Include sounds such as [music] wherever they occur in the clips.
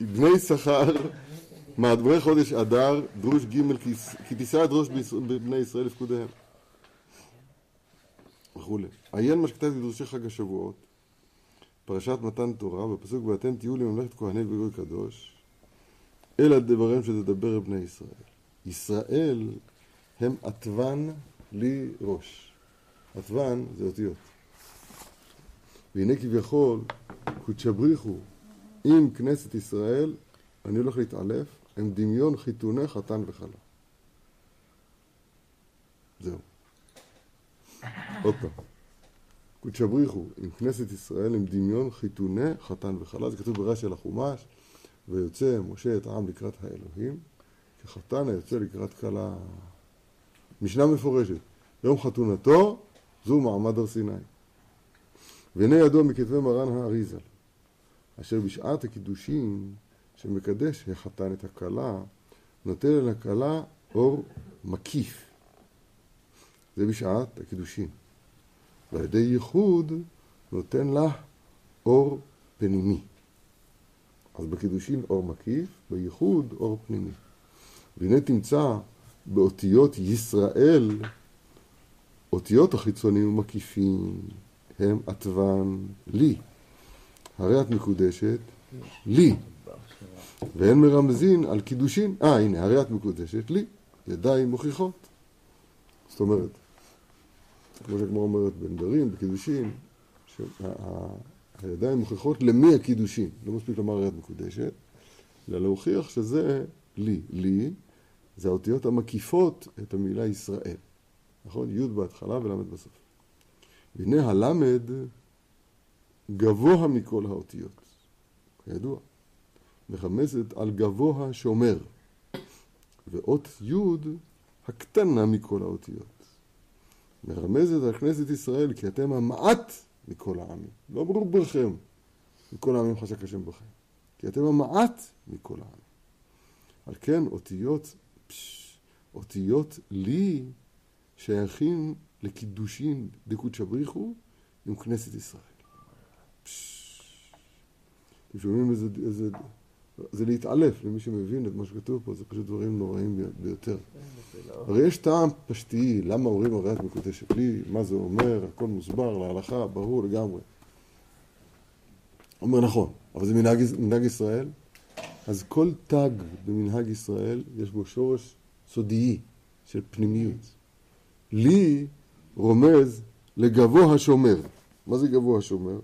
בני יששכר, מעדברי חודש אדר, דרוש ג' כי- תישא בישראל- בבני ישראל לפקודיהם. וכולי. עיין מה שכתבתי בדרושי חג השבועות, פרשת מתן תורה, בפסוק ואתם תהיו לממלכת כהני וגוי קדוש, אלא דבריהם שתדבר בני ישראל. ישראל הם עטבן לי ראש. עטבן זה אותיות. והנה כביכול, קודשא בריחו, עם כנסת ישראל, אני הולך להתעלף, עם דמיון חיתוני חתן וכלה. זהו. [laughs] עוד פעם. קודשא בריחו, עם כנסת ישראל, עם דמיון חיתוני חתן וכלה, זה כתוב ברש"י על החומש, ויוצא משה את העם לקראת האלוהים, כחתן היוצא לקראת כלה. משנה מפורשת, יום חתונתו, זו מעמד הר סיני. והנה ידוע מכתבי מרן האריזל, אשר בשעת הקידושין שמקדש החתן את הכלה, נותן אל הכלה אור מקיף. זה בשעת הקידושין. ועל ידי ייחוד נותן לה אור פנימי. אז בקידושין אור מקיף, בייחוד אור פנימי. והנה תמצא באותיות ישראל, אותיות החיצוניים ומקיפים הם עטבן לי. הרי את מקודשת לי. ואין מרמזין על קידושין. אה, הנה, הרי את מקודשת לי. ידיים מוכיחות. זאת אומרת, כמו שהגמרא אומרת בנדרים, בקידושין, שהידיים מוכיחות למי הקידושין. לא מספיק לומר הרי את מקודשת, אלא להוכיח שזה לי. לי זה האותיות המקיפות את המילה ישראל. נכון? י' בהתחלה ול' בסוף. והנה הלמד גבוה מכל האותיות, כידוע, מחמסת על גבוה שומר, ואות י' הקטנה מכל האותיות. מרמזת על כנסת ישראל כי אתם המעט מכל העמים, לא ברובכם מכל העמים חשק השם בכם, כי אתם המעט מכל העמים. על כן אותיות, פש, אותיות לי שייכים לקידושין דקודשא בריחו עם כנסת ישראל. אתם שומעים איזה, איזה... זה להתעלף למי שמבין את מה שכתוב פה, זה פשוט דברים נוראים ביותר. הרי יש טעם פשטי, למה אומרים הרי את מקודשת לי, מה זה אומר, הכל מוסבר להלכה, ברור לגמרי. אומר נכון, אבל זה מנהג, מנהג ישראל, אז כל תג במנהג ישראל יש בו שורש סודיי של פנימיות. לי רומז לגבוה השומר. מה זה גבוה השומר?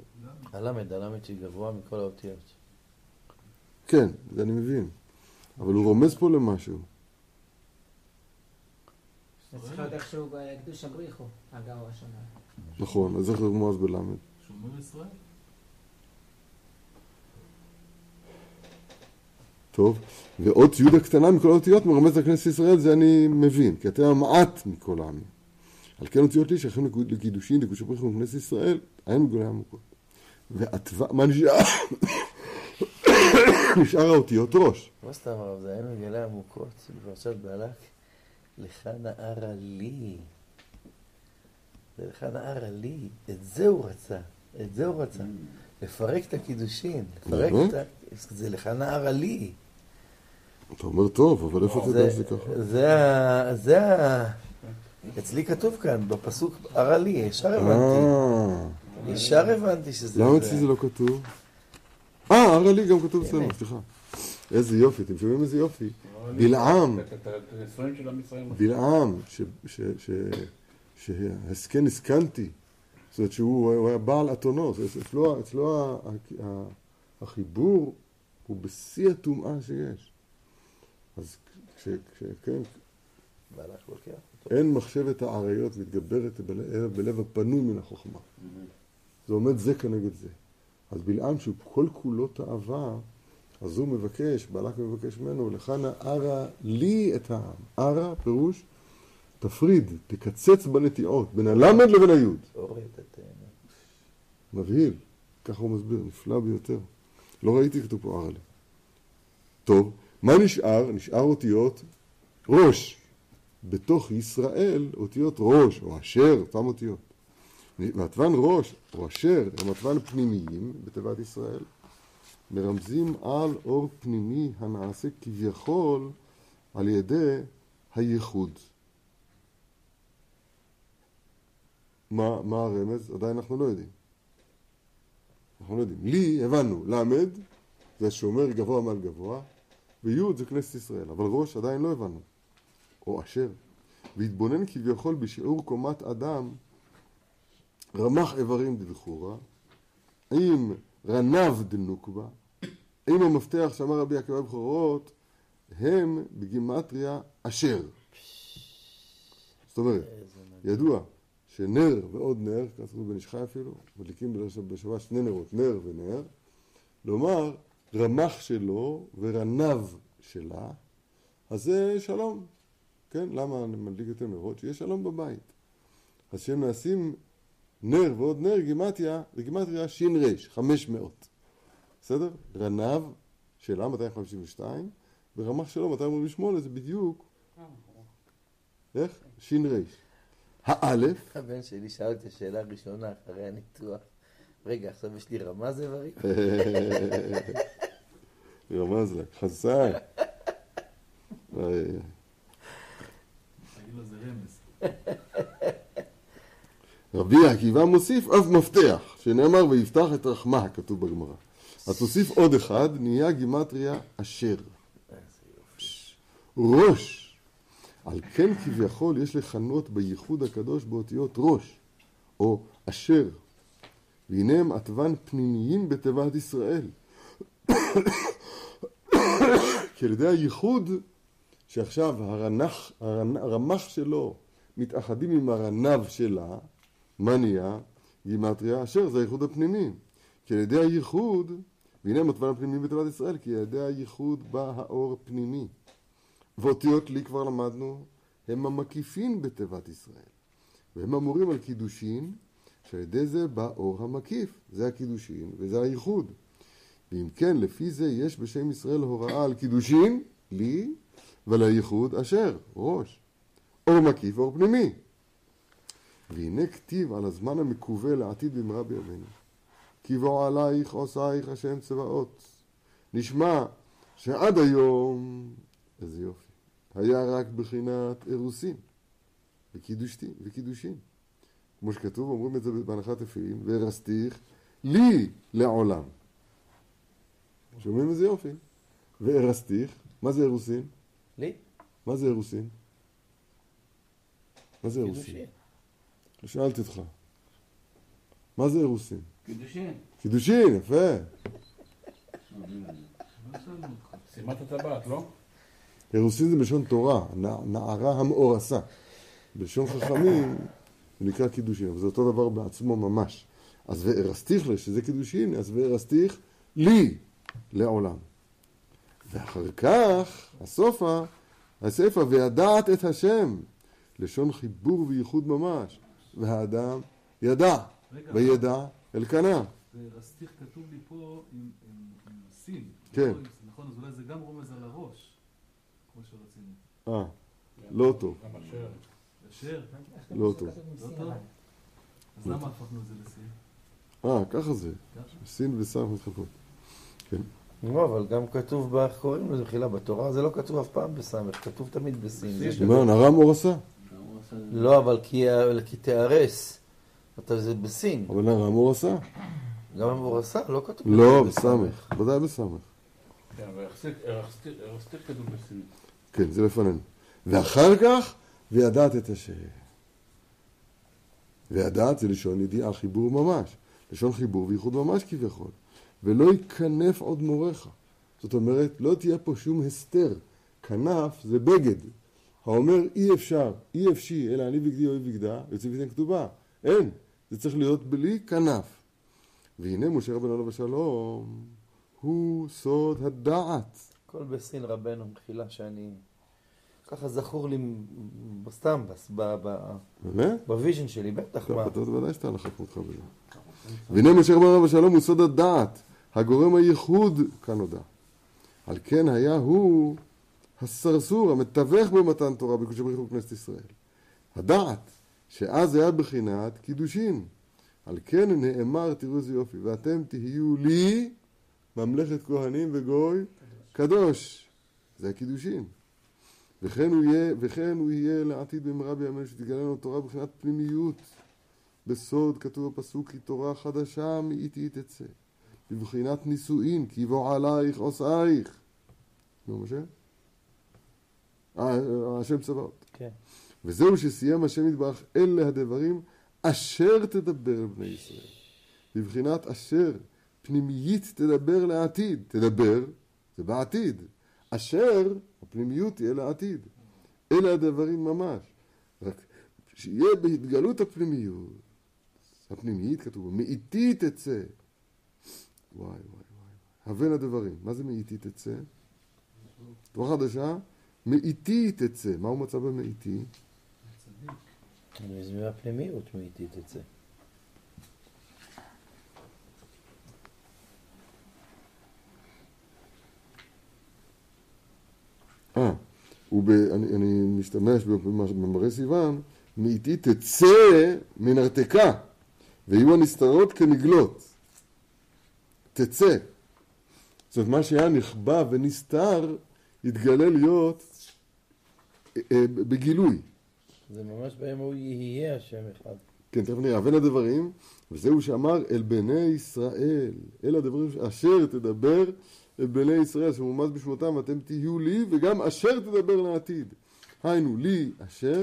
הלמד, הלמד שהיא גבוה מכל האותיות. כן, זה אני מבין. אבל הוא רומז פה למשהו. נכון, אז איך זה רומז בלמד? שומר ישראל. טוב, ואות י' הקטנה מכל האותיות מרמז לכנסת ישראל, זה אני מבין, כי אתם המעט מכל העמים. על כן אותיות לי שייכים לקידושין, לקודשי בריחו בכנסת ישראל, אין מגולי עמוקות. ועטבה, מה נשאר? נשאר האותיות ראש. מה סתם הרב, זה היה מגלה עמוקות, בפרשת בלק, לך נערה לי. זה לך נערה לי, את זה הוא רצה, את זה הוא רצה. לפרק את הקידושין, לפרק באמת? את ה... זה לך נערה לי. אתה אומר טוב, אבל איפה אתה יודע שזה ככה? זה ה... זה ה... אצלי כתוב כאן, בפסוק, ערה לי, ישר הבנתי. ישר הבנתי שזה... למה. אצלי זה לא כתוב? אה, הרי לי גם כתוב אצלנו, סליחה. איזה יופי, אתם שומעים איזה יופי? בלעם. בלעם, ש- ש- ש- שהסכן הסכנתי, זאת אומרת שהוא הוא היה בעל אתונו, אצלו, החיבור הוא בשיא הטומאה שיש. אז כש... כש- כן. אין מחשבת האריות מתגברת בלב הפנוי מן החוכמה. זה עומד זה כנגד זה. אז בלעם שהוא כל כולו תאווה, אז הוא מבקש, בלק מבקש ממנו, לך נערה לי את העם. ערה פירוש תפריד, תקצץ בנטיעות, בין הלמד לבין היוד. תתן. מבהיל, ככה הוא מסביר, נפלא ביותר. לא ראיתי כתוב פה ערה לי. טוב, מה נשאר? נשאר אותיות ראש. בתוך ישראל אותיות ראש, או אשר, אותם אותיות. ועטבן ראש, או אשר, הם עטבן פנימיים בתיבת ישראל, מרמזים על אור פנימי הנעשה כביכול על ידי הייחוד. מה, מה הרמז? עדיין אנחנו לא יודעים. אנחנו לא יודעים. לי, הבנו, למד זה שומר גבוה מעל גבוה, וי' זה כנסת ישראל, אבל ראש עדיין לא הבנו. או אשר. והתבונן כביכול בשיעור קומת אדם, רמח איברים דבחורה, עם רנב דנוקבה, עם המפתח שאמר רבי עקיבא בכורות, הם בגימטריה אשר. זאת אומרת. ידוע שנר ועוד נר, כך כתוב בן איש חי אפילו, מדליקים בשבת שני נרות, נר ונר, לומר רמח שלו ורנב שלה, אז זה שלום. כן, למה אני מדליק יותר נרות? שיהיה שלום בבית. אז שהם נעשים נר ועוד נר, גימטריה, זה גימטריה ש"ר, 500. בסדר? רנב שלה 252, ורמח שלו 248, זה בדיוק, איך? ש"ר. האלף, הבן שלי שאל אותי שאלה ראשונה אחרי הניתוח. רגע, עכשיו יש לי רמז איברים? [laughs] רמז לה, חזק. תגיד לו זה רמז. [laughs] רבי עקיבא מוסיף אף מפתח, שנאמר ויפתח את רחמה, כתוב בגמרא. אז תוסיף עוד אחד, נהיה גימטריה אשר. ראש. על כן כביכול יש לכנות בייחוד הקדוש באותיות ראש, או אשר. והנה הם עטבן פנימיים בתיבת ישראל. [coughs] כי על ידי הייחוד, שעכשיו הרנח, הרנ- הרמח שלו מתאחדים עם הרנב שלה, מה נהיה? גימטריה אשר, זה הייחוד הפנימי. כי על ידי הייחוד, והנה הם עטבן הפנימיים בתיבת ישראל, כי על ידי הייחוד בא האור פנימי. ואותיות לי כבר למדנו, הם המקיפין בתיבת ישראל. והם אמורים על קידושין, שעל ידי זה בא אור המקיף, זה הקידושין וזה הייחוד. ואם כן, לפי זה יש בשם ישראל הוראה על קידושין, לי, ועל הייחוד אשר, ראש. אור מקיף ואור פנימי. והנה כתיב על הזמן המקווה לעתיד במהרה בימינו. כי בוא עלייך עושייך השם צבאות. נשמע שעד היום, איזה יופי, היה רק בחינת אירוסין וקידושין, וקידושין. כמו שכתוב, אומרים את זה בהנחת תפילין, וארסתיך לי לעולם. שומעים איזה יופי? וארסתיך, מה זה אירוסין? לי? מה זה אירוסין? מה זה אירוסין? שאלתי אותך. מה זה אירוסין? קידושין. קידושין, יפה. לא. שימת הטבעת, לא? אירוסין זה בלשון תורה, נע- נערה המאורסה. בלשון חכמים זה נקרא קידושין, אבל זה אותו דבר בעצמו ממש. אז וארסתיך לה, שזה קידושין, אז וארסתיך לי לעולם. ואחר כך, הסופה, הסיפה, וידעת את השם, לשון חיבור וייחוד ממש. והאדם ידע, רגע, וידע אלקנה. ורסטיך כתוב לי פה עם עם- עם סין. כן. לא עם- נכון, אז אולי זה גם רומז על הראש, כמו שרצינו. אה, לא טוב, אשר, לא טוב. לא טוב? אז למה הפכנו את זה לסין? אה, ככה זה. סין וסף מתחלפות. לא, אבל גם כתוב, איך קוראים לזה מחילה, בתורה זה לא כתוב אף פעם בסמך, כתוב תמיד בסין. מה, נערה המאורסה? לא, אבל כי תיהרס. אתה זה בסין. אבל נערה המאורסה? גם המורסה לא כתוב. לא, בסמך. ודאי בסמך. כן, והרסטיך כתוב בסין. כן, זה לפנינו. ואחר כך, וידעת את השם. וידעת זה לשון ידיעה, חיבור ממש. לשון חיבור וייחוד ממש כביכול. ולא ייכנף עוד מורך. זאת אומרת, לא תהיה פה שום הסתר. כנף זה בגד. האומר אי אפשר, אי אפשי, אלא אני בגדי אוהב בגדה, יוצא ויתן כתובה. אין. זה צריך להיות בלי כנף. והנה משה רבנו עליו השלום, הוא סוד הדעת. הכל בסין רבנו, מחילה שאני... ככה זכור לי סתם? בוויז'ן שלי, בטח. אתה ודאי שאתה לחק אותך בזה. והנה משה רבנו עליו השלום הוא סוד הדעת, הגורם הייחוד כאן נודע. על כן היה הוא הסרסור, המתווך במתן תורה בקודש בריך הוא ישראל. הדעת, שאז היה בחינת קידושין. על כן נאמר, תראו איזה יופי, ואתם תהיו לי ממלכת כהנים וגוי קדוש. זה הקידושין. וכן הוא יהיה, וכן הוא יהיה לעתיד במהרה בימינו שתגלה לנו תורה מבחינת פנימיות. בסוד כתוב בפסוק כי תורה חדשה מאיתי תצא. בבחינת נישואין כי יבוא עלייך עושייך. נו משה? השם צבאות. כן. וזהו שסיים השם יתברך אלה הדברים אשר תדבר אל בני ישראל. בבחינת אשר פנימית תדבר לעתיד. תדבר, זה בעתיד. אשר, הפנימיות תהיה לעתיד. אלה הדברים ממש. רק שיהיה בהתגלות הפנימיות, הפנימית כתוב, מאיתי תצא. וואי וואי וואי. הבן הדברים. מה זה מאיתי תצא? תורה חדשה, מאיתי תצא. מה הוא מצא במאיתי? זה מהפנימיות מאיתי תצא. אה, אני, אני משתמש במראה סיוון, מאיתי תצא מנרתקה, ויהיו הנסתרות כנגלות. תצא. זאת אומרת, מה שהיה נכבה ונסתר, יתגלה להיות בגילוי. זה ממש בהם הוא יהיה השם אחד. כן, תכף נראה, בין הדברים, וזהו שאמר אל בני ישראל, אל הדברים אשר תדבר אל בני ישראל, שמומז בשמותם, ואתם תהיו לי, וגם אשר תדבר לעתיד. היינו, לי אשר,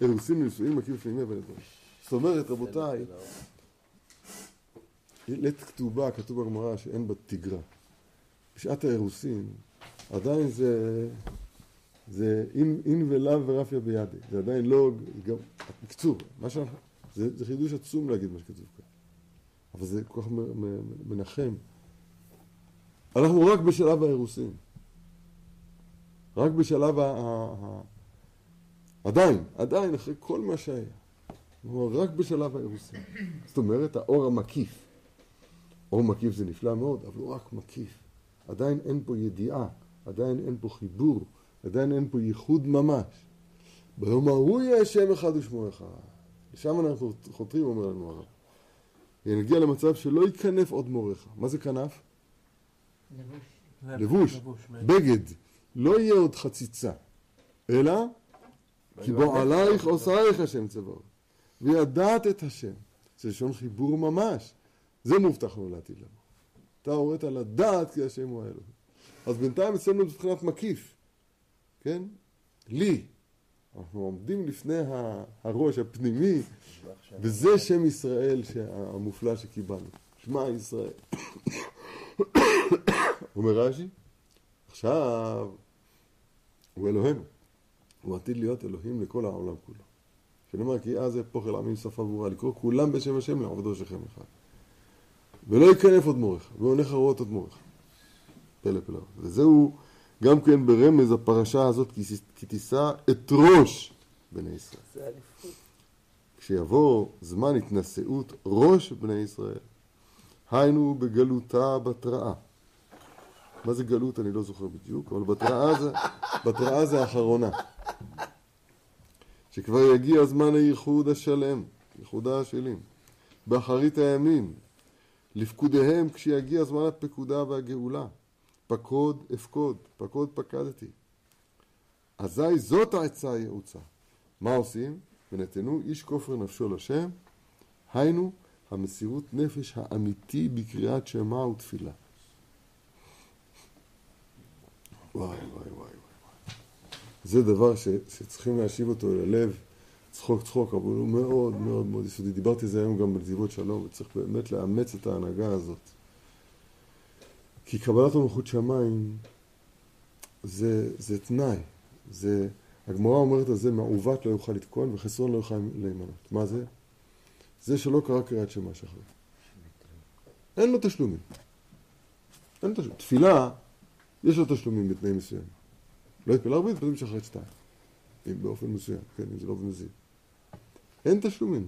אירוסין ונישואין מקיף לפנימי ולדברים. זאת אומרת, רבותיי, לית כתובה, כתוב בגמרא שאין בה תגרה. בשעת האירוסין, עדיין זה, זה אין, אין ולאו ורפיה בידי. זה עדיין לא, גם, בקיצור, מה שאנחנו, זה, זה חידוש עצום להגיד מה שכתוב כאן. אבל זה כל כך מנחם. אנחנו רק בשלב האירוסין. רק בשלב ה... ה, ה עדיין, עדיין, אחרי כל מה שהיה. רק בשלב האירוסין. זאת אומרת, האור המקיף. אור מקיף זה נפלא מאוד, אבל הוא רק מקיף. עדיין אין פה ידיעה, עדיין אין פה חיבור, עדיין אין פה ייחוד ממש. ביום ההוא יהיה שם אחד ושמו אחד. לשם אנחנו חותרים, אומר לנו הרב. נגיע למצב שלא ייכנף עוד מורך. מה זה כנף? לבוש. לבוש, בגד. לא יהיה עוד חציצה, אלא כי בוא עלייך עושייך השם צבאות. וידעת את השם. זה לשון חיבור ממש. זה מובטח לנו לעתיד לבוא. אתה הורית לדעת כי השם הוא האלוהים. אז בינתיים אצלנו מבחינת מקיף, כן? לי. אנחנו עומדים לפני הראש הפנימי, וזה שם ישראל המופלא שקיבלנו. שמע ישראל. אומר רש"י, עכשיו הוא אלוהינו. הוא עתיד להיות אלוהים לכל העולם כולו. שנאמר כי אז אהפוך אל עמים שפה ברורה, לקרוא כולם בשם השם לעבודו שכם אחד. ולא ייכנף עוד מורך, והולך לראות עוד מורך. פלא פלא. וזהו גם כן ברמז הפרשה הזאת, כי תישא את ראש בני ישראל. כשיבוא זמן התנשאות ראש בני ישראל, היינו בגלותה בתראה. מה זה גלות אני לא זוכר בדיוק, אבל בתראה זה, [laughs] בתראה זה האחרונה. שכבר יגיע זמן הייחוד השלם, ייחודה השלים, באחרית הימים, לפקודיהם כשיגיע זמן הפקודה והגאולה. פקוד אפקוד, פקוד פקדתי. אזי זאת העצה היעוצה. מה עושים? ונתנו איש כופר נפשו לשם, היינו המסירות נפש האמיתי בקריאת שמע ותפילה. וואי וואי וואי וואי. זה דבר ש, שצריכים להשיב אותו אל הלב, צחוק צחוק, אבל הוא מאוד מאוד מאוד יסודי. דיברתי על זה היום גם בנתיבות שלום, וצריך באמת לאמץ את ההנהגה הזאת. כי קבלת מלכות שמיים זה, זה תנאי, זה, הגמרא אומרת על זה מעוות לא יוכל לתקון וחסרון לא יוכל להימנות. מה זה? זה שלא קרא קריאת שמע שחרית. אין לו תשלומים. אין תשלומים. תפילה, יש לו תשלומים בתנאים מסוימים. לא יתפלל הרבה, יתפלל שחרית שתיים. באופן מסוים, כן, אם זה לא במזיד. אין תשלומים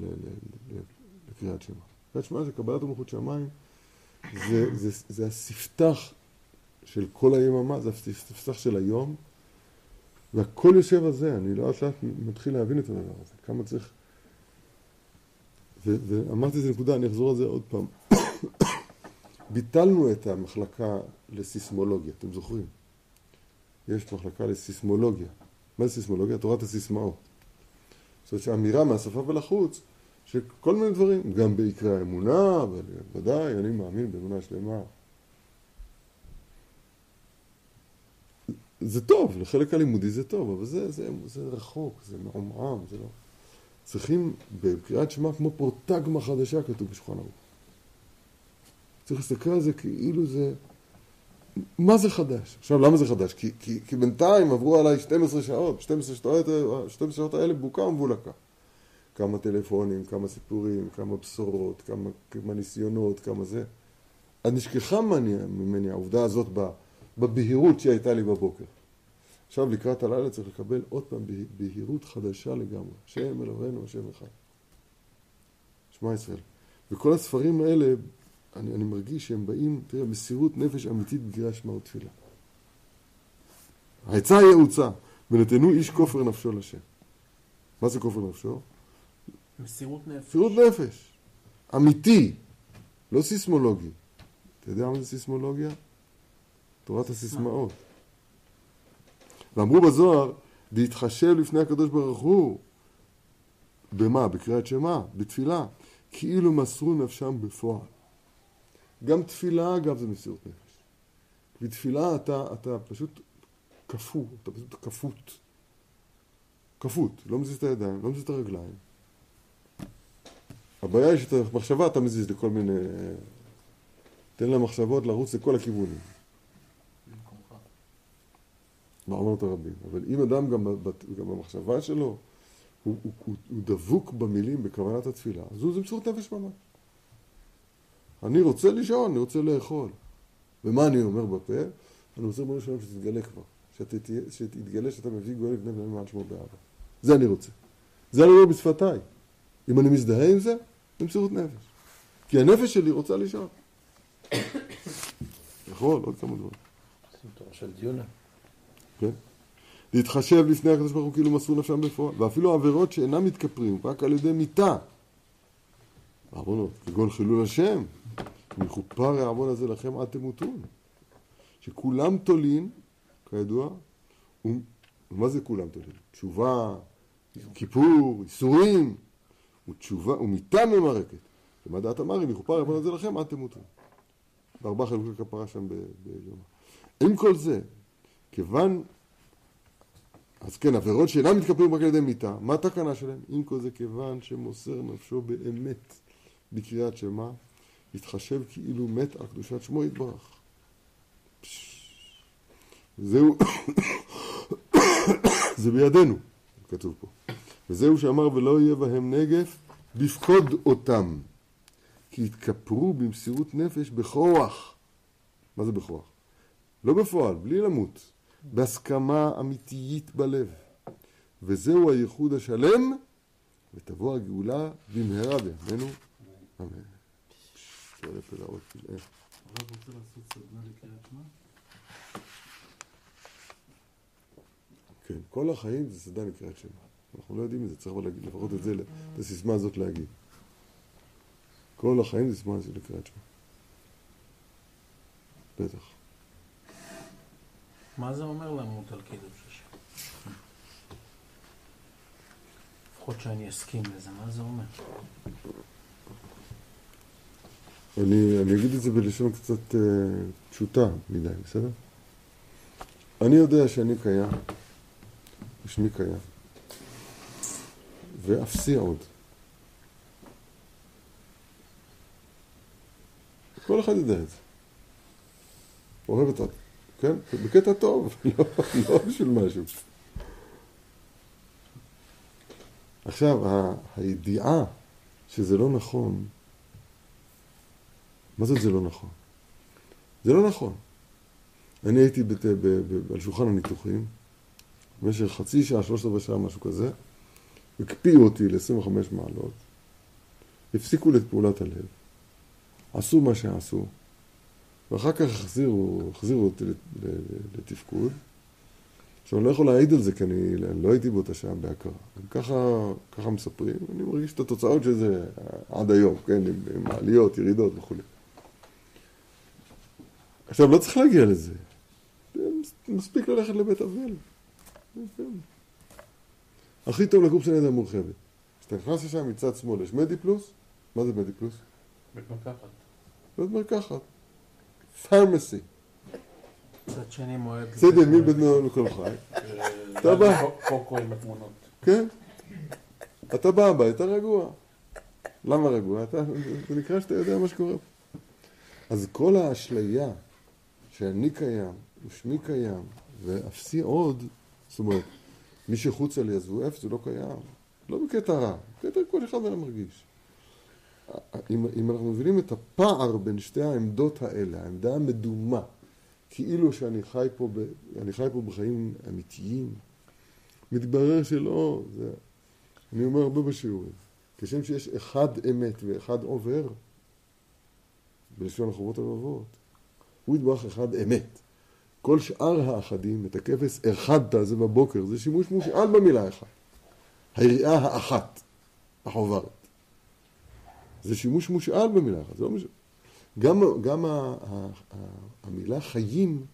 לקריאת שמע. קריאת שמע זה קבלת מלכות שמיים, זה, זה, זה הספתח של כל היממה, זה הספתח של היום, והכל יושב על זה, אני לאט לאט מתחיל להבין את הדבר הזה, כמה צריך... ו, ואמרתי איזה נקודה, אני אחזור על זה עוד פעם. [coughs] ביטלנו את המחלקה לסיסמולוגיה, אתם זוכרים? יש מחלקה לסיסמולוגיה. מה זה סיסמולוגיה? תורת הסיסמאות. זאת אומרת שאמירה מהשפה ולחוץ, שכל מיני דברים, גם בעיקרי האמונה, ודאי, אני מאמין באמונה שלמה. זה טוב, לחלק הלימודי זה טוב, אבל זה, זה, זה רחוק, זה מעומעם, זה לא... צריכים, בקריאת שמע כמו פרוטגמה חדשה כתוב בשולחן ערוך. צריך להסתכל על זה כאילו זה... מה זה חדש? עכשיו, למה זה חדש? כי, כי, כי בינתיים עברו עליי 12 שעות, 12 שעות, 12 שעות האלה בוקה ומבולקה. כמה טלפונים, כמה סיפורים, כמה בשורות, כמה, כמה ניסיונות, כמה זה. אז נשכחה ממני, ממני העובדה הזאת בבהירות שהייתה לי בבוקר. עכשיו לקראת הלילה צריך לקבל עוד פעם בהירות חדשה לגמרי. השם אלוהינו, השם אחד. שמע ישראל. וכל הספרים האלה, אני, אני מרגיש שהם באים, תראה, מסירות נפש אמיתית בקריאה שמע ותפילה. העצה היא העוצה, ונתנו איש כופר נפשו לשם. מה זה כופר נפשו? מסירות נפש. מסירות נפש. אמיתי, לא סיסמולוגי. אתה יודע מה זה סיסמולוגיה? תורת הסיסמאות. ואמרו בזוהר, להתחשב לפני הקדוש ברוך הוא. במה? בקריאת שמע, בתפילה. כאילו מסרו נפשם בפועל. גם תפילה, אגב, זה מסירות נפש. בתפילה אתה, אתה פשוט קפוא, אתה פשוט כפות. כפות, לא מזיז את הידיים, לא מזיז את הרגליים. הבעיה היא שאת המחשבה אתה מזיז לכל מיני... תן למחשבות לרוץ לכל הכיוונים. בעונות הרבים. אבל אם אדם גם, גם במחשבה שלו, הוא, הוא, הוא, הוא דבוק במילים, בכוונת התפילה, אז זה מסירות נפש ממש. אני רוצה לישון, אני רוצה לאכול. ומה אני אומר בפה? אני רוצה בוא נשאר שתתגלה כבר. שתתגלה שאתה מביא גואל לבני בני מעל שמו באבא. זה אני רוצה. זה אני אומר בשפתיי. אם אני מזדהה עם זה, זה מסירות נפש. כי הנפש שלי רוצה לישון. יכול, עוד כמה דברים. עושים תורה של דיונה. כן? להתחשב לפני הקדוש ברוך הוא כאילו מסרו נפשם בפועל, ואפילו עבירות שאינם מתכפרים רק על ידי מיתה. בעוונות, כגון חילול השם, מכופר העוון הזה לכם עד תמותון. שכולם תולין, כידוע, ומה זה כולם תולין? תשובה, כיפור, איסורים, ותשובה, ומיתה ממרקת. ומה דעת אמרי, מכופר העוון הזה לכם עד תמותון. בארבעה חלוקי כפרה שם ביום. עם כל זה, כיוון, אז כן, עבירות שאינם מתכפרים רק על ידי מיתה, מה התקנה שלהם? עם כל זה כיוון שמוסר נפשו באמת בקריאת שמע, יתחשב כאילו מת על קדושת שמו יתברך. זהו, [coughs] זה בידינו, כתוב פה. וזהו שאמר ולא יהיה בהם נגף, בפקוד אותם. כי יתכפרו במסירות נפש בכוח. מה זה בכוח? לא בפועל, בלי למות. בהסכמה אמיתית בלב. וזהו הייחוד השלם, ותבוא הגאולה במהרה בימינו. אמן. שואל פלאות פלאה. הרב רוצה לעשות סדנה לקריאת שמע? כן, כל החיים זה סדנה לקריאת שמע. אנחנו לא יודעים את זה, צריך להגיד, לפחות את זה, את הסיסמה הזאת להגיד. כל החיים זה סיסמה הזאת לקריאת שמע. בטח. מה זה אומר למות על קידוש השם? לפחות שאני אסכים לזה, מה זה אומר? אני, אני אגיד את זה בלשון קצת uh, פשוטה מדי, בסדר? אני יודע שאני קיים, ושמי קיים, ואפסי עוד. כל אחד יודע את זה. אוהב את ה... כן? בקטע טוב, [laughs] לא, לא בשביל משהו. עכשיו, הידיעה שזה לא נכון, מה זאת זה לא נכון? זה לא נכון. אני הייתי בת, ב, ב, על שולחן הניתוחים במשך חצי שעה, שלושת רבעי שעה, משהו כזה, הקפיאו אותי ל-25 מעלות, הפסיקו את פעולת הלב, עשו מה שעשו, ואחר כך החזירו, החזירו אותי לתפקוד. עכשיו, אני לא יכול להעיד על זה, כי אני, לא הייתי באותה שעה בהכרה. ככה, ככה מספרים, אני מרגיש את התוצאות של זה עד היום, כן, עם, עם העליות, ירידות וכו'. עכשיו, לא צריך להגיע לזה. מספיק ללכת לבית אבל. הכי טוב לגור בסנדה מורחבת. כשאתה נכנס לשם מצד שמאל, יש מדי פלוס? מה זה מדי פלוס? בית מרקחת. בית מרקחת. פרמסי. מצד שני מועד... בסדר, מי בנו לכל חי? אתה בא. קוקו עם התמונות. כן? אתה בא הביתה רגוע. למה רגוע? אתה, זה נקרא שאתה יודע מה שקורה פה. אז כל האשליה שאני קיים, ושמי קיים, ואפסי עוד, זאת אומרת, מי שחוצה לי אז אפס, זה לא קיים. לא בקטע רע, בקטע כל אחד מהם מרגיש. אם, אם אנחנו מבינים את הפער בין שתי העמדות האלה, העמדה המדומה, כאילו שאני חי פה, ב, אני חי פה בחיים אמיתיים, מתברר שלא, זה, אני אומר הרבה בשיעורים, כשם שיש אחד אמת ואחד עובר, בלשון החובות הלבבות, הוא יתברך אחד אמת. כל שאר האחדים, את הכבש אחדת זה בבוקר, זה שימוש מושאל במילה אחת. היריעה האחת, החוברת. זה שימוש מושאל במילה אחת, זה לא מש... גם, גם ה, ה, ה, המילה חיים,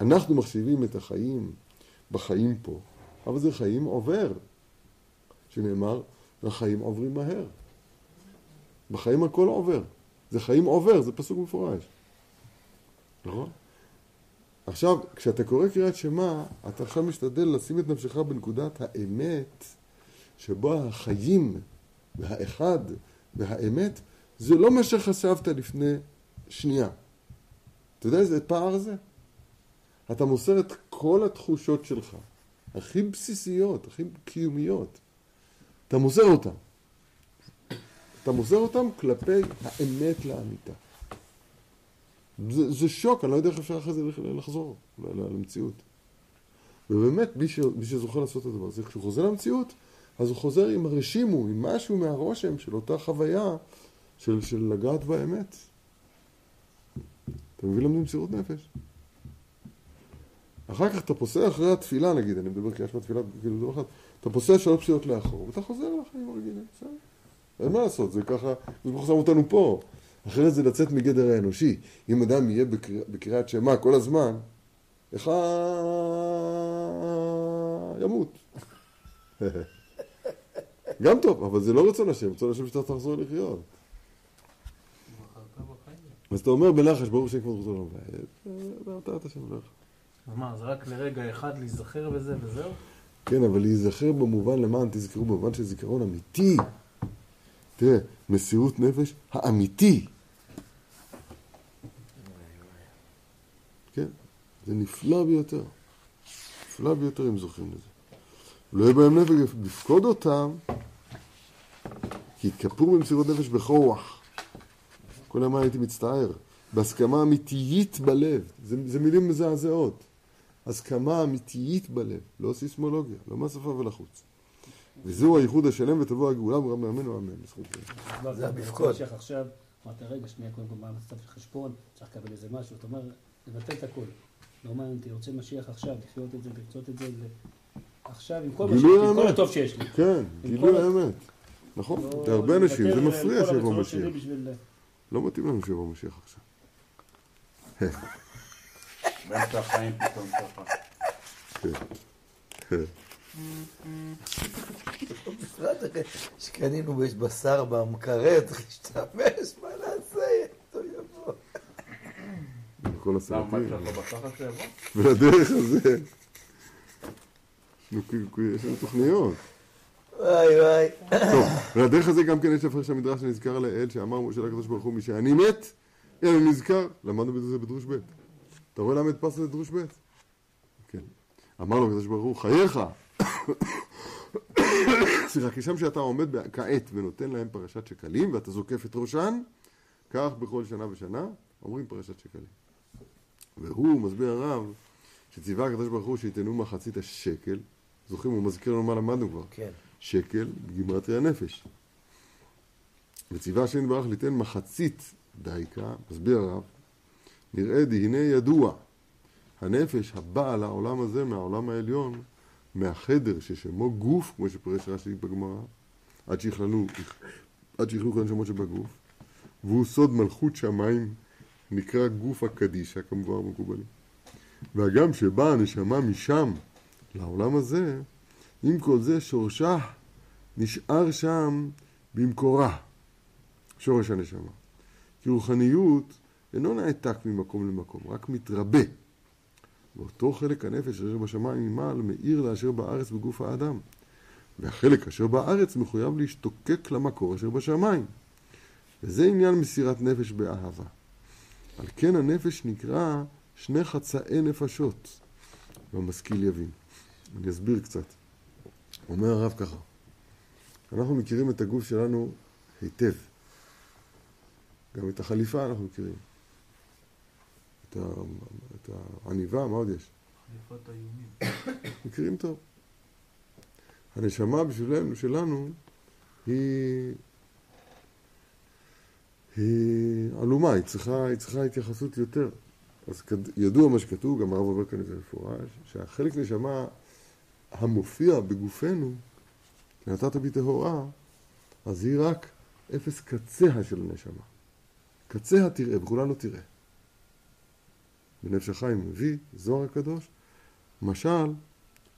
אנחנו מחשיבים את החיים בחיים פה, אבל זה חיים עובר, שנאמר, החיים עוברים מהר. בחיים הכל עובר. זה חיים עובר, זה פסוק מפורש. נכון? עכשיו, כשאתה קורא קריאת שמע, אתה עכשיו משתדל לשים את נפשך בנקודת האמת, שבו החיים והאחד והאמת, זה לא מה שחשבת לפני שנייה. אתה יודע איזה פער זה? אתה מוסר את כל התחושות שלך, הכי בסיסיות, הכי קיומיות, אתה מוסר אותן. אתה מוסר אותן כלפי האמת לאמיתה. זה, זה שוק, אני לא יודע איך אפשר אחרי זה לחזור למציאות. ובאמת, מי, ש, מי שזוכה לעשות את הדבר הזה, כשהוא חוזר למציאות, אז הוא חוזר עם הרשימו, עם משהו מהרושם של אותה חוויה של, של לגעת באמת. אתה מבין למה מסירות נפש? אחר כך אתה פוסע אחרי התפילה, נגיד, אני מדבר כי יש בתפילה, כאילו דבר אחד, אתה פוסע שלוש פסיעות לאחור, ואתה חוזר לחיים הרגילים, בסדר. אין מה לעשות, זה ככה, זה שם אותנו פה. אחרת זה לצאת מגדר האנושי. אם אדם יהיה בקריאת בקריאת שמע כל הזמן, איך ימות. [laughs] גם טוב, אבל זה לא רצון השם, רצון השם שאתה תחזור לחיות. אז אתה אומר בלחש, ברור שאין כבר רצון לא את השם בלחש. אז מה, זה רק לרגע אחד להיזכר בזה וזהו? כן, אבל להיזכר במובן למען תזכרו, במובן של זיכרון אמיתי. תראה, מסירות נפש האמיתי. כן, זה נפלא ביותר. נפלא ביותר אם זוכרים לזה. לא יהיה בהם נפש לפקוד אותם, כי התכפרו במסירות נפש בכוח. כל הזמן הייתי מצטער. בהסכמה אמיתיית בלב. זה, זה מילים מזעזעות. הסכמה אמיתיית בלב, לא סיסמולוגיה, לא מהשפה ולחוץ. וזהו הייחוד השלם ותבוא הגאולה ורם מאמן ואמן. זה המפקוד. עכשיו, אמרת, רגע, שנייה, קודם כל, מה המצב של חשבון, צריך לקבל איזה משהו, אתה אומר, לבטל את הכל. לא מעניין אותי, רוצה משיח עכשיו, לחיות את זה, לרצות את זה, עכשיו, עם כל מה שיש עם כל הטוב שיש לי. כן, גילוי האמת. נכון, לא להרבה אנשים זה מפריע שיבוא משיח. לא מתאים לנו שיבוא משיח עכשיו. [laughs] באמצע החיים פתאום ככה. שקנינו ויש בשר במקרר, צריך להשתמש, מה נעשה? טוב יבוא. כל הסרטים. לא? ולדרך הזה, נו, כאילו, יש לנו תוכניות. וואי וואי. טוב, ולדרך הזה גם כן יש הפרש המדרש שנזכר לאל, שאמר משה לקדוש ברוך הוא, משאני מת, הנה אני נזכר, למדנו בזה בדרוש ב'. אתה רואה למה הדפסת את דרוש ב'? כן. אמר לו הקדוש ברוך הוא, חייך. סליחה, כשם שאתה עומד כעת ונותן להם פרשת שקלים, ואתה זוקף את ראשן, כך בכל שנה ושנה, אומרים פרשת שקלים. והוא, מסביר הרב, שציווה הקדוש ברוך הוא שייתנו מחצית השקל, זוכרים, הוא מזכיר לנו מה למדנו כבר. כן. שקל בגימטריה נפש. וציווה השם יתברך ליתן מחצית דייקה, מסביר הרב, נראה דהנה ידוע, הנפש הבאה לעולם הזה מהעולם העליון, מהחדר ששמו גוף, כמו שפרש רש"י בגמרא, עד שיכללו, עד שיכלו כל הנשמות שבגוף, והוא סוד מלכות שמיים נקרא גוף הקדישה, כמובן מקובלים. והגם שבאה הנשמה משם לעולם הזה, עם כל זה שורשה נשאר שם במקורה, שורש הנשמה. כי רוחניות אינו נעתק ממקום למקום, רק מתרבה. ואותו חלק הנפש אשר בשמיים ממעל מאיר לאשר בארץ בגוף האדם. והחלק אשר בארץ מחויב להשתוקק למקור אשר בשמיים. וזה עניין מסירת נפש באהבה. על כן הנפש נקרא שני חצאי נפשות, והמשכיל יבין. אני אסביר קצת. אומר הרב ככה, אנחנו מכירים את הגוף שלנו היטב. גם את החליפה אנחנו מכירים. את, העניבה, מה עוד יש? חליפת האיומים. מכירים טוב. הנשמה בשבילנו, שלנו, היא, היא עלומה, היא צריכה, היא צריכה התייחסות יותר. אז כד- ידוע מה שכתוב, גם הרב אומר כאן את זה מפורש, שהחלק נשמה המופיע בגופנו, שנתת בי טהורה, אז היא רק אפס קציה של הנשמה. קציה תראה, וכולה לא תראה. בנפש החיים מביא, זוהר הקדוש, משל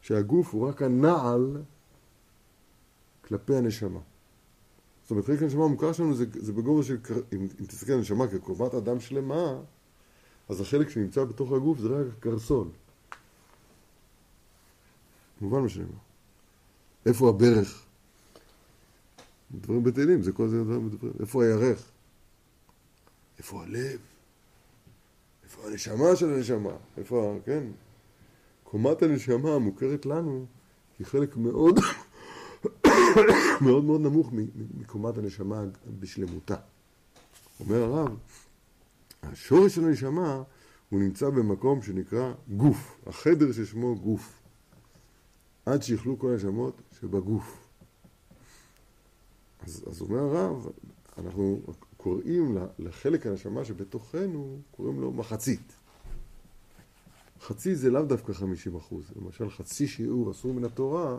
שהגוף הוא רק הנעל כלפי הנשמה. זאת אומרת, חלק הנשמה המוכר שלנו זה, זה בגובה של, אם, אם תסתכל על הנשמה כקרובת אדם שלמה, אז החלק שנמצא בתוך הגוף זה רק הקרסול. מובן מה שאני אומר. איפה הברך? דברים בטלים, זה כל זה דברים בטלים. איפה הירך? איפה הלב? איפה הנשמה של הנשמה? איפה, כן? קומת הנשמה המוכרת לנו היא חלק מאוד [coughs] מאוד מאוד נמוך מקומת הנשמה בשלמותה. אומר הרב, השורש של הנשמה הוא נמצא במקום שנקרא גוף, החדר ששמו גוף. עד שיכלו כל הנשמות שבגוף. אז, אז אומר הרב, אנחנו קוראים ל- לחלק הנשמה שבתוכנו, קוראים לו מחצית. חצי זה לאו דווקא 50 אחוז. למשל, חצי שיעור אסור מן התורה,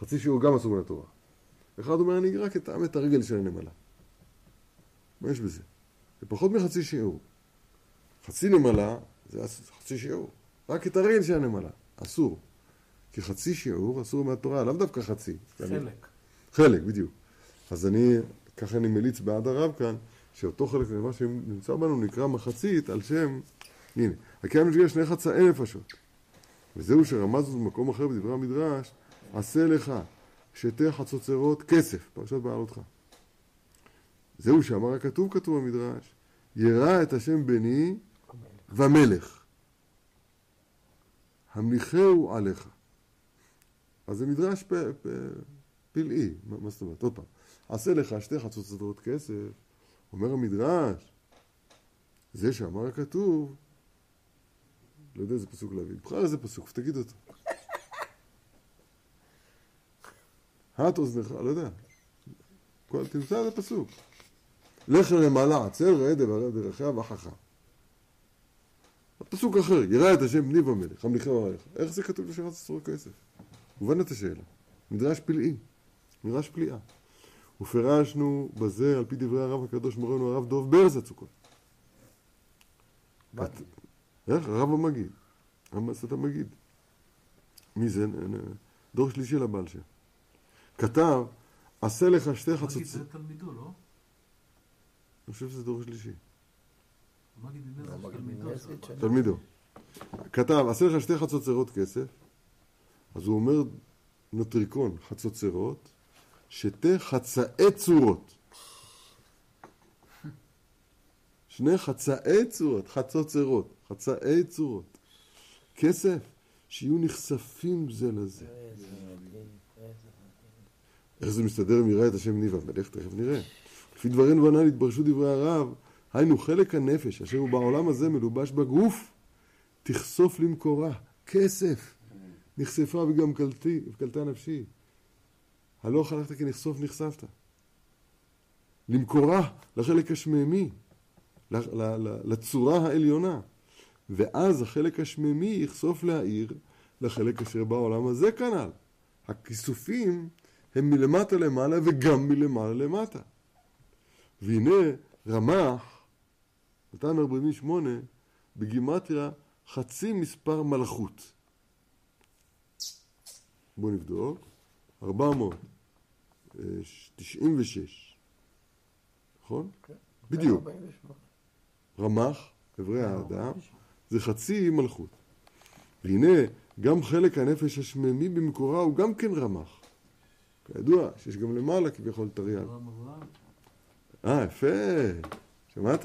חצי שיעור גם אסור מן התורה. אחד אומר, אני רק אטעם את הרגל של הנמלה. מה יש בזה? זה פחות מחצי שיעור. חצי נמלה זה חצי שיעור. רק את הרגל של הנמלה. אסור. כי חצי שיעור אסור מהתורה, לאו דווקא חצי. חלק. חלק, בדיוק. אז אני, ככה אני מליץ בעד הרב כאן, שאותו חלק ממה שנמצא בנו נקרא מחצית על שם, הנה, הקיים משגר שני חצאי נפשות. וזהו שרמז זאת במקום אחר בדברי המדרש, עשה לך שתי חצוצרות כסף, פרשת בעלותך. זהו שאמר הכתוב, כתוב במדרש, ירא את השם בני ומלך. המליכהו עליך. אז זה מדרש פלאי, מה זאת אומרת? עוד פעם, עשה לך שתי חצוצרות כסף, אומר המדרש, זה שאמר הכתוב, לא יודע איזה פסוק להביא, בחר איזה פסוק, תגיד אותו. [laughs] הט אוזנך, לא יודע. תמצא איזה פסוק. לך למעלה עצר, ראה דבר דרכיה וחכה. פסוק אחר, יראה את השם בני במלך, המליכהו עליך. איך זה כתוב לשם חצוצרות כסף? מובן את השאלה. מדרש פלאי, מדרש פליאה. ופירשנו בזה על פי דברי הרב הקדוש מורנו הרב דוב ברז הצוקות. באתי. איך? הרב המגיד. המסת המגיד. מי זה? דור שלישי לבעל שם. כתב, עשה לך שתי מגיד חצוצות. זה תלמידו, לא? אני חושב שזה דור שלישי. המגיד תלמידו. תלמידו. כתב, עשה לך שתי חצוצרות כסף, אז הוא אומר נוטריקון, חצוצרות, שתי חצאי צורות. שני חצאי צורות, חצוצרות, חצאי צורות. כסף, שיהיו נחשפים זה לזה. איך זה מסתדר עם יראה את השם ניבה? מלך תכף נראה. לפי דברינו הנ"ל התברשו דברי הרב, היינו חלק הנפש אשר הוא בעולם הזה מלובש בגוף, תחשוף למקורה, כסף. נחשפה וגם קלטה נפשי. הלוך הלכת נחשוף נחשפת. למקורה, לחלק השמימי, לצורה העליונה. ואז החלק השמימי יחשוף להעיר לחלק אשר בעולם הזה כנ"ל. הכיסופים הם מלמטה למעלה וגם מלמעלה למטה. והנה רמח 248 בגימטריה חצי מספר מלכות. בואו נבדוק. 496. נכון? בדיוק. 48. רמ"ח, אברי האדם, זה חצי מלכות. והנה, גם חלק הנפש השממי במקורה הוא גם כן רמ"ח. כידוע שיש גם למעלה כביכול תרי"ג. אה, יפה. שמעת?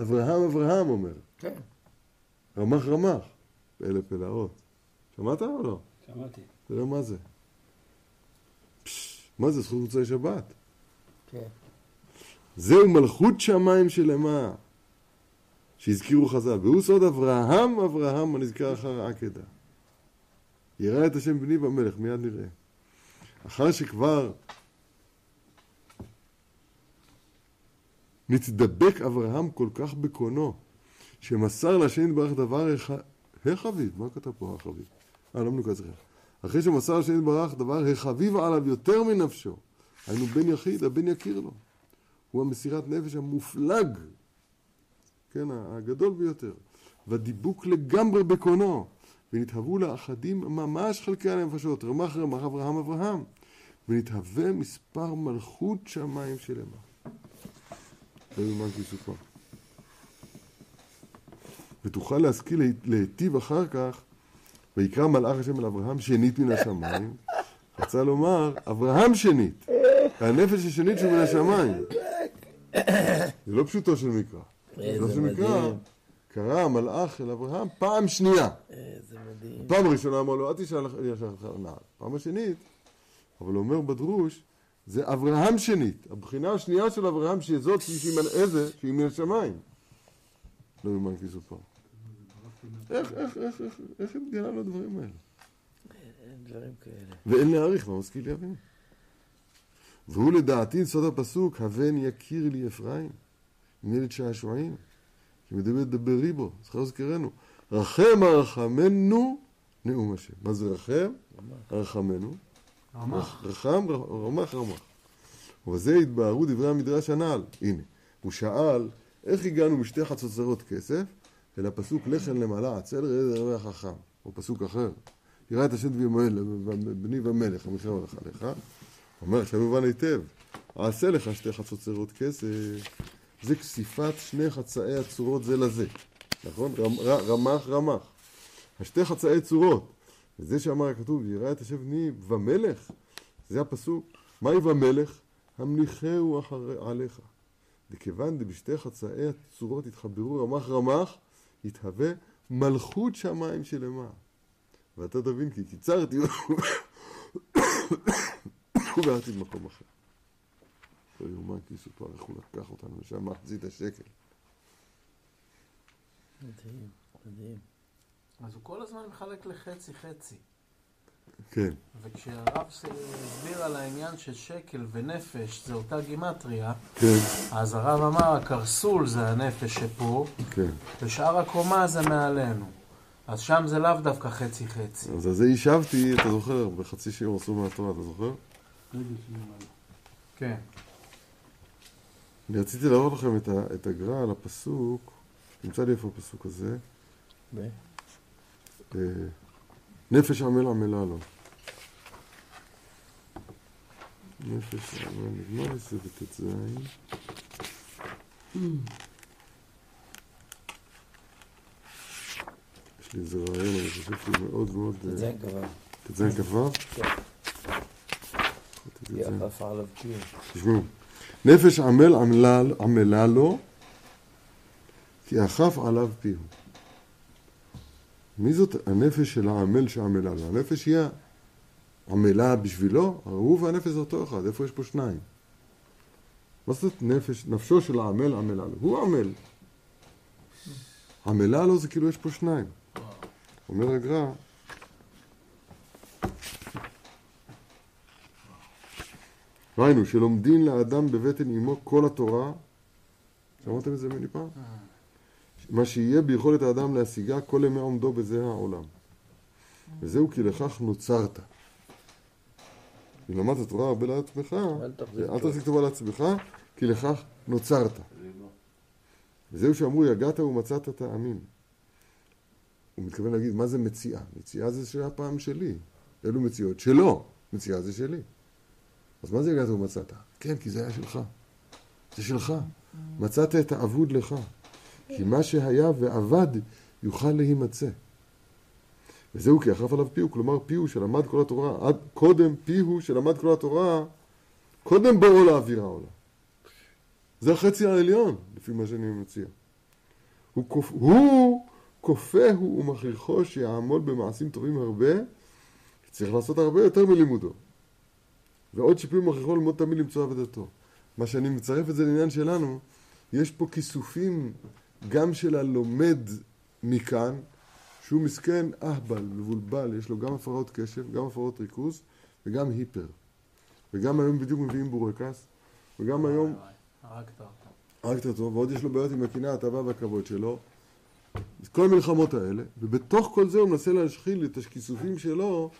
אברהם אברהם אומר. כן. רמ"ח רמ"ח. פלא פלאות. שמעת או לא? שמעתי. תראה מה זה. מה זה זכות מוצאי שבת? כן. זהו מלכות שמיים שלמה, שהזכירו חז"ל. והוא סוד אברהם, אברהם הנזכר אחר העקדה. יראה את השם בני במלך, מיד נראה. אחר שכבר נתדבק אברהם כל כך בקונו, שמסר להשם יתברך דבר הח... החביב, מה כתב פה החביב? אה, לא מנוקד אצלכם. אחרי שמסר להשם יתברך דבר החביב עליו יותר מנפשו, היינו בן יחיד, הבן יכיר לו. הוא המסירת נפש המופלג, כן, הגדול ביותר. והדיבוק לגמרי בקונו, ונתהוו לאחדים ממש חלקי הנפשות, רמ"ח רמ"ח אברהם אברהם, ונתהווה מספר מלכות שמיים שלמה. ותוכל להשכיל לה- להיטיב אחר כך, ויקרא מלאך השם אל אברהם שנית מן השמיים. רצה לומר, אברהם שנית, והנפש השנית שהוא מן השמיים. זה לא פשוטו של מקרא. איזה פשוטו של מקרא. קרא המלאך אל אברהם פעם שנייה. איזה מדהים. פעם ראשונה אמר לו, אל תשאל אותך נעל. פעם השנית, אבל הוא אומר בדרוש, זה אברהם שנית. הבחינה השנייה של אברהם, שזאת שהיא מן השמיים. לא יאומן כי יסופר. איך, איך, איך, איך, איך התגלה לו הדברים האלה? אין דברים כאלה. ואין להעריך, מה משכיל להבין. והוא לדעתי סוד הפסוק, הבן יכיר לי אפרים, עם ילד שעשועים, כי מדבר דברי בו, זכר זכרנו. רחם הרחמנו נאום השם. מה זה רחם? הרחמנו. רמ"ח. רחם, רמ"ח, רמ"ח. ובזה התבהרו דברי המדרש הנ"ל. הנה, הוא שאל, איך הגענו משתי חצוצרות כסף אל הפסוק לחם למעלה עצל ראה דרבי החכם, או פסוק אחר. יראה את השם בני ומלך, המלחם הלך עליך. אומר, עכשיו מובן היטב, אעשה לך שתי חצוצרות כסף. זה כסיפת שני חצאי הצורות זה לזה. נכון? רמ"ח רמ"ח. השתי חצאי צורות. וזה שאמר הכתוב, יראה את השם בני ומלך, זה הפסוק. מהי ומלך? המליכהו עליך. וכיוון דבשתי חצאי הצורות התחברו רמ"ח רמ"ח, יתהווה מלכות שמיים שלמה. ואתה תבין כי קיצרתי ובהרתי במקום אחר. לא יאומן כי יסופר איך הוא לקח אותנו לשם מחצית השקל. מדהים, מדהים. אז הוא כל הזמן מחלק לחצי חצי. כן, וכשהרב הסביר על העניין של שקל ונפש זה אותה גימטריה, כן, אז הרב אמר הקרסול זה הנפש שפה, כן. ושאר הקומה זה מעלינו. אז שם זה לאו דווקא חצי חצי. אז על זה השבתי, אתה זוכר, בחצי שיעור עשו מהתורה, אתה זוכר? כן. אני רציתי להראות לכם את, את הגר"א על הפסוק, נמצא לי איפה הפסוק הזה, ב- אה, נפש עמל עמלה לו. נפש עמל, נגמר זה בט"ז. יש לי איזה רעיון, אני חושב שהוא מאוד מאוד... ט"ז כ"ו? כן. ט"ז. עליו קיום. תשמעו, נפש עמל עמלה, עמלה לו, כי אכף עליו פיהו. מי זאת הנפש של העמל שעמלה לו? הנפש היא עמלה בשבילו? הוא והנפש זה אותו אחד, איפה יש פה שניים? מה זאת נפש, נפשו של העמל עמלה לו? הוא עמל. עמלה לו זה כאילו יש פה שניים. אומר הגר"א, ראינו שלומדין לאדם בבטן אמו כל התורה, שמעתם את זה ממני פעם? מה שיהיה ביכולת האדם להשיגה כל ימי עומדו בזה העולם. וזהו כי לכך נוצרת. אם למדת תורה הרבה לעצמך, אל תחזיק טובה לעצמך, כי לכך נוצרת. וזהו שאמרו, יגעת ומצאת תאמין. הוא מתכוון להגיד, מה זה מציאה? מציאה זה שהיה פעם שלי. אלו מציאות שלו, מציאה זה שלי. אז מה זה יגעת ומצאת? כן, כי זה היה שלך. זה שלך. מצאת את האבוד לך. כי מה שהיה ואבד יוכל להימצא. וזהו כי יחרף עליו פיהו, כלומר פיהו שלמד כל התורה, עד קודם פיהו שלמד כל התורה, קודם בואו לאווירה עולה. זה החצי העליון, לפי מה שאני מציע. הוא, כופ... הוא כופהו ומכריחו שיעמוד במעשים טובים הרבה, צריך לעשות הרבה יותר מלימודו. ועוד שיפוי מכריחו ללמוד תמיד למצוא עבודתו. מה שאני מצרף את זה לעניין שלנו, יש פה כיסופים גם של הלומד מכאן, שהוא מסכן אהבל, מבולבל, יש לו גם הפרעות קשב, גם הפרעות ריכוז וגם היפר. וגם היום בדיוק מביאים בורקס, וגם היום... הרגת אותו. הרגת אותו, ועוד יש לו בעיות עם הקנאה, התאווה והכבוד שלו. כל המלחמות האלה, ובתוך כל זה הוא מנסה להשחיל את הכיסופים שלו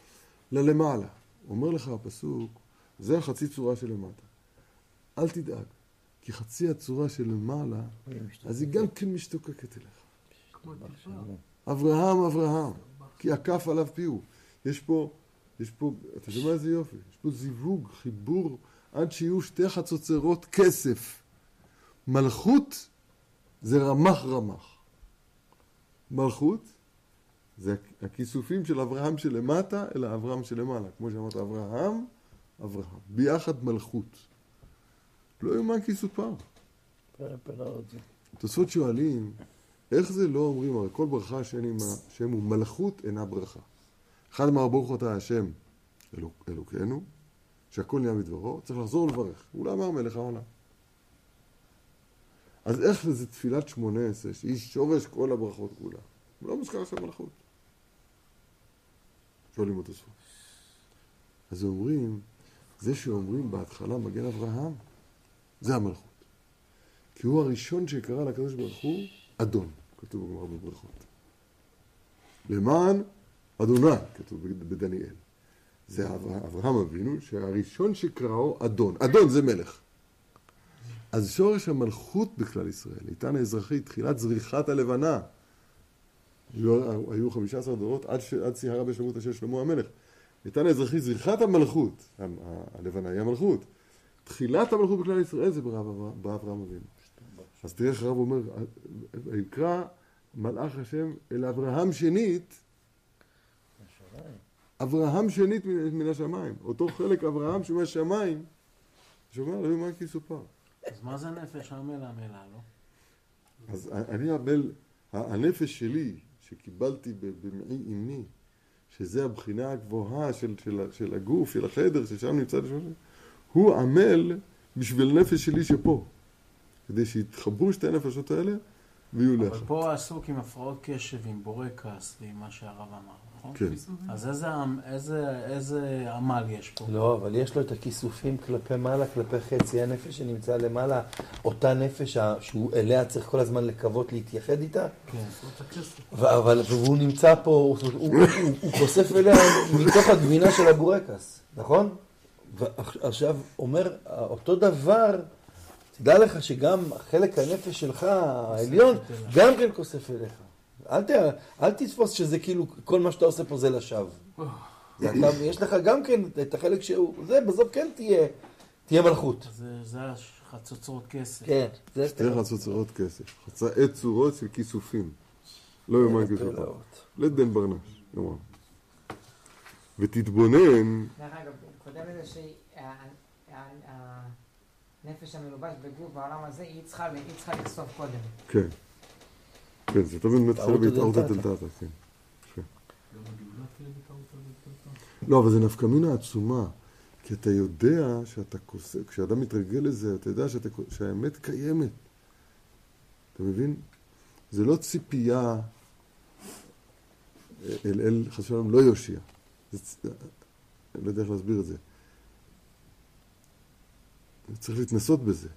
ללמעלה. אומר לך הפסוק, זה החצי צורה שלמטה. אל תדאג, כי חצי הצורה שלמעלה, אז היא גם כן משתוקקת אליך. כמו טיפה. אברהם, אברהם, כי עקף עליו פיהו. יש פה, יש פה, אתה שומע איזה יופי? יש פה זיווג, חיבור, עד שיהיו שתי חצוצרות כסף. מלכות זה רמח רמח. מלכות זה הכיסופים של אברהם שלמטה אל האברהם שלמעלה. כמו שאמרת, אברהם, אברהם. ביחד מלכות. לא יאומן כי יסופר. פלאות זה. תוספות שואלים, איך זה לא אומרים, הרי כל ברכה שאין עימה שם הוא מלכות אינה ברכה. אחד אמר ברוך אתה השם אלוק, אלוקינו, שהכל נהיה מדברו, צריך לחזור לברך. הוא לא אמר מלך העולם. אז איך זה תפילת שמונה עשרה, שהיא שורש כל הברכות כולה? הוא לא מוזכר שם מלכות. שואלים אותו סוף. אז אומרים, זה שאומרים בהתחלה מגן אברהם, זה המלכות. כי הוא הראשון שקרא לקדוש ברוך הוא אדון, כתוב בגמרא בברכות. למען אדוני, כתוב בדניאל. זה אב- אברהם אבינו, שהראשון שקראו אדון. אדון זה מלך. אז שורש המלכות בכלל ישראל, איתן האזרחי, תחילת זריחת הלבנה. היו, היו 15 דורות עד, ש- עד סיהרה בשלמות אשר שלמה המלך. איתן האזרחי, זריחת המלכות, ה- ה- הלבנה היא המלכות. תחילת המלכות בכלל ישראל זה באברהם אבינו. אז תראה איך הרב אומר, ויקרא מלאך השם אל אברהם שנית, אברהם שנית מן השמיים. אותו חלק אברהם שמהשמיים, שאומר, לא יאמן כי יסופר. אז מה זה נפש המלה מלה, לא? אז אני עמל, הנפש שלי, שקיבלתי במעי אמי, שזה הבחינה הגבוהה של, של, של הגוף, של החדר, ששם נמצא לשם, הוא עמל בשביל הנפש שלי שפה. כדי שיתחברו שתי הנפשות האלה ויהיו אבל לך. פה עסוק עם הפרעות קשב, עם בורקס ועם מה שהרב אמר, נכון? כן. אז איזה, איזה, איזה עמל יש פה? לא, אבל יש לו את הכיסופים כלפי מעלה, כלפי חצי הנפש שנמצא למעלה, אותה נפש שהוא אליה צריך כל הזמן לקוות להתייחד איתה, כן. אבל והוא נמצא פה, הוא, הוא, הוא, הוא חושף אליה מתוך הגבינה של הבורקס, נכון? ועכשיו אומר, אותו דבר, תדע לך שגם חלק הנפש שלך, העליון, גם כן כוסף אליך. אל, ת, אל תתפוס שזה כאילו, כל מה שאתה עושה פה זה לשווא. יש לך גם כן את החלק שהוא, זה בסוף כן תהיה, תהיה מלכות. זה, זה החצוצרות כסף. כן, זה שתי חצוצרות כסף, חצאי צורות של כיסופים. לא יאמן כי יסופר. פלאות. לדן ברנש, יאמר. ותתבונן, דרך אגב, קודם לזה שהנפש המלובש בגוף בעולם הזה, היא צריכה לחשוף קודם. כן. כן, זה תמיד מתחיל טעות בהתערותא דלתתא. דלתתא, כן. כן. לא, אבל זה נפקא מינה עצומה. כי אתה יודע שאתה כוסף, כשאדם מתרגל לזה, אתה יודע שאתה, שהאמת קיימת. אתה מבין? זה לא ציפייה אל אל חס ושלום לא יושיע. זה, לא יודע איך להסביר את זה. צריך להתנסות בזה.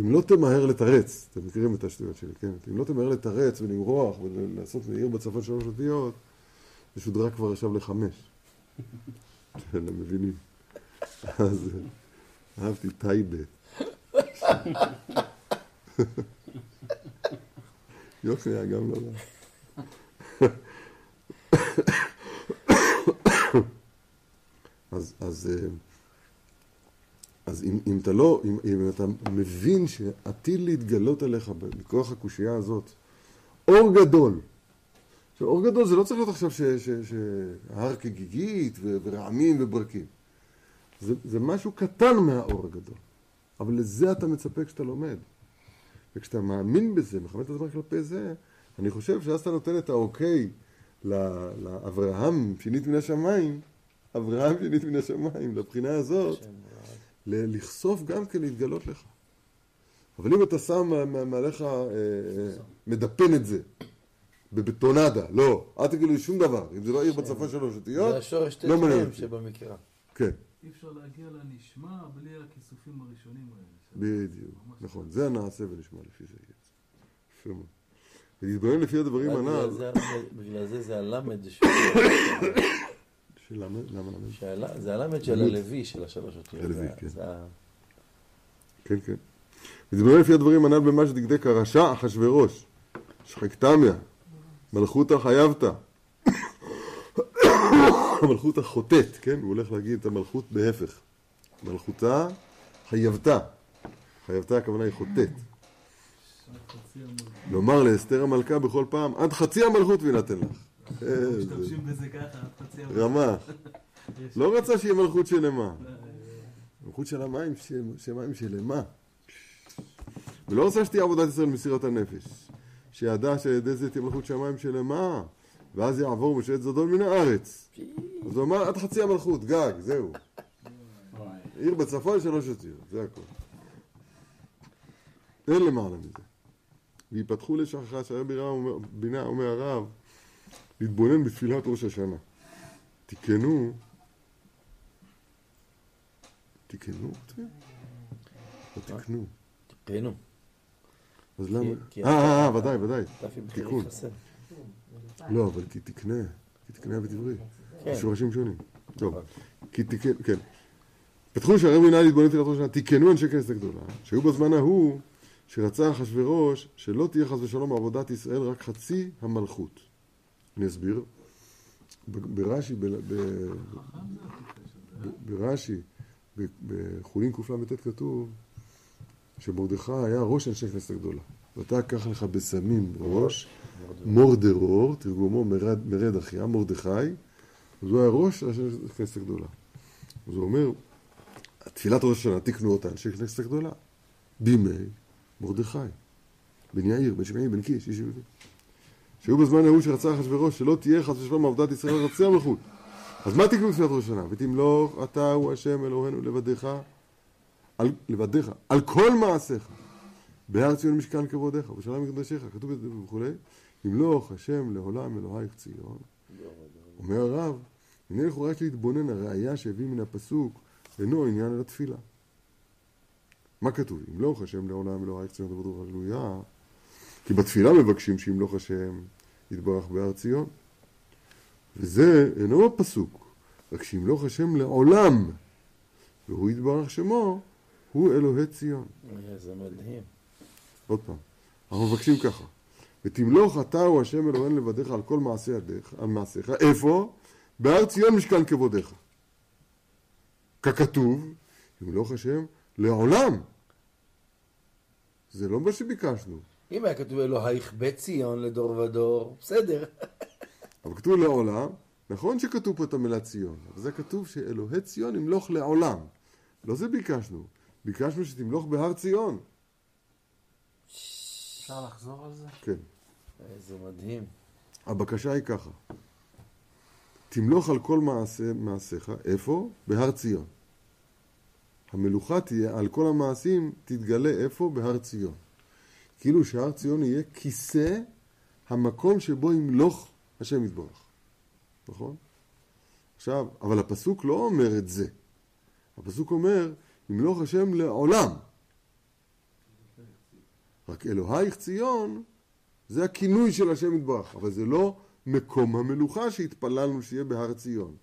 אם לא תמהר לתרץ, אתם מכירים את השטויות שלי, כן? אם לא תמהר לתרץ ולמרוח ולעשות עיר בצפון שלוש אותיות, זה שודרה כבר עכשיו לחמש. אתם מבינים? אז אהבתי טייבה, יופי, היה גם לא רע. אז, אז, אה, אז אם, אם אתה לא, אם, אם אתה מבין שעתיד להתגלות עליך מכוח הקושייה הזאת, אור גדול. עכשיו, אור גדול זה לא צריך להיות עכשיו שהר כגיגית ורעמים וברקים. זה, זה משהו קטן מהאור הגדול. אבל לזה אתה מצפה כשאתה לומד. וכשאתה מאמין בזה, מכוון את הזמן כלפי זה, אני חושב שאז אתה נותן את האוקיי לאברהם שינית מן השמיים, אברהם שינית מן השמיים, לבחינה הזאת, לחשוף גם כן להתגלות לך. אבל אם אתה שם מעליך, אה, אה, מדפן את זה, בבטונדה, לא, אל תגיד לי שום דבר, אם זה לא עיר בצפון שלוש אותיות, זה השורש לא מעניין ט"מ אותי. שבמקרה. כן, אי אפשר להגיע לנשמע בלי הכיסופים הראשונים האלה. בדיוק, נכון, זה הנעשה ונשמע לפי זה. יפה מאוד. ולהתבונן לפי הדברים הנ"ל, בגלל זה זה הלמד. [coughs] שלמה, למה למה? שהל- זה הלמד של. הלוי של השלוש אותיות. הלוי, כן. ה- כן, כן. ותתבונן לפי הדברים הנ"ל במה שדקדק הרשע אחשורוש, שחקתמיה, מלכותא חייבתא, [coughs] מלכותא חוטאת, כן? הוא הולך להגיד את המלכות בהפך. מלכותה חייבתא. חייבתא הכוונה היא חוטאת. המלכות. לומר לאסתר המלכה בכל פעם, עד חצי המלכות וינתן לך. איזה משתמשים בזה ככה. רמה. [laughs] לא רצה שיהיה מלכות שלמה. אה, מלכות של המים, שמים שלמה. ולא רצה שתהיה עבודת ישראל מסירת הנפש. שידע שעל ידי זה תהיה מלכות שמיים שלמה, ואז יעבור בשעת זדון מן הארץ. אז הוא אמר, עד חצי המלכות, גג, זהו. עיר בצפון שלוש אותיות, זה הכל. אין למעלה מזה. ויפתחו בירה אומר- בינה, אומר הרב, להתבונן בתפילת ראש השנה. תיקנו, תיקנו, כותבים? לא תיקנו. תקנו. אז למה? אה, אה, אה, ודאי, ודאי. תיקון. לא, אבל כי תקנה, כי תקנה ותבריא. כן. שורשים שונים. טוב, כי תיקן, כן. פתחו שערי מינהל להתבונן תפילת ראש השנה, תיקנו אנשי כנסת הגדולה, שהיו בזמן ההוא, שרצה אחשוורוש, שלא תהיה חס ושלום בעבודת ישראל רק חצי המלכות. אני אסביר. ברש"י, ברש"י, בחולין קל"ט כתוב שמרדכי היה ראש אנשי כנסת הגדולה. ואתה קח לך בסמים ראש, מורדרור, תרגומו מרד אחיה, מרדכי, אז הוא היה ראש אנשי כנסת הגדולה. אז הוא אומר, תפילת ראש השנה, תקנו אותה אנשי כנסת הגדולה, בימי מרדכי, בן יאיר, בן שמעי, בן קיש, איש יהודי. שהיו בזמן ההוא שרצה אחשוורוש, שלא תהיה חס ושלום עבודת ישראל רצי המלכות. אז מה תקנו תפילת ראש השנה? ותמלוך אתה הוא השם אלוהינו לבדיך, על, לבדיך, על כל מעשיך. בהר ציון משכן כבודיך, ושלום מקדשיך, כתוב וכולי. ימלוך השם לעולם אלוהיך ציון. אומר הרב, הנה לכאורה יש להתבונן, הראייה שהביא מן הפסוק אינו עניין אל התפילה. מה כתוב? ימלוך השם לעולם אלוהיך ציון תבדו הללויה. כי בתפילה מבקשים שימלוך השם יתברך בהר ציון. וזה אינו בפסוק, רק שימלוך השם לעולם, והוא יתברך שמו, הוא אלוהי ציון. זה מדהים. עוד פעם, אנחנו מבקשים ככה, ותמלוך אתה הוא השם אלוהינו לבדיך על כל מעשי ידיך, על מעשיך, איפה? בהר ציון משכן כבודיך. ככתוב, ימלוך השם לעולם. זה לא מה שביקשנו, אם היה כתוב אלוהיך בציון לדור ודור, בסדר. [laughs] אבל כתוב לעולם, נכון שכתוב פה את המילה ציון, אבל זה כתוב שאלוהי ציון ימלוך לעולם. לא זה ביקשנו, ביקשנו שתמלוך בהר ציון. אפשר לחזור על זה? כן. איזה מדהים. הבקשה היא ככה, תמלוך על כל מעשה, מעשיך, איפה? בהר ציון. המלוכה תהיה, על כל המעשים תתגלה איפה? בהר ציון. כאילו שהר ציון יהיה כיסא המקום שבו ימלוך השם יתברך. נכון? עכשיו, אבל הפסוק לא אומר את זה. הפסוק אומר, ימלוך השם לעולם. רק אלוהיך ציון זה הכינוי של השם יתברך, אבל זה לא מקום המלוכה שהתפללנו שיהיה בהר ציון.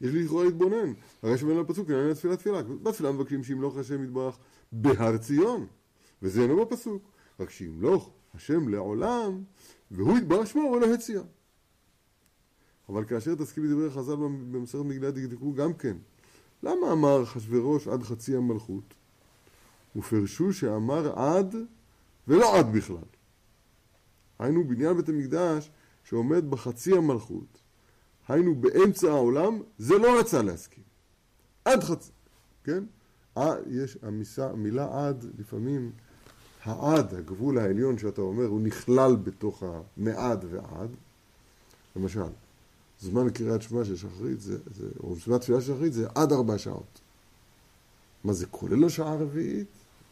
יש לי לכאורה להתבונן, הרי שבן הפסוק נענה לתפילה תפילה, בתפילה מבקשים שימלוך השם יתברך בהר ציון. וזה אינו בפסוק, רק שימלוך השם לעולם, והוא יתברך שמו ולהי ציון. אבל כאשר תסכים לדברי חז"ל במסכת מגילת דקדקו גם כן, למה אמר אחשוורוש עד חצי המלכות? ופרשו שאמר עד ולא עד בכלל. היינו בניין בית המקדש שעומד בחצי המלכות, היינו באמצע העולם, זה לא רצה להסכים. עד חצי, כן? אה, יש המיסה, המילה עד, לפעמים העד, הגבול העליון שאתה אומר, הוא נכלל בתוך המעד ועד. למשל, זמן קריאת שמע של שחרית, זה, זה, או זמן תפילה של שחרית זה עד ארבע שעות. מה זה כולל השעה הרביעית?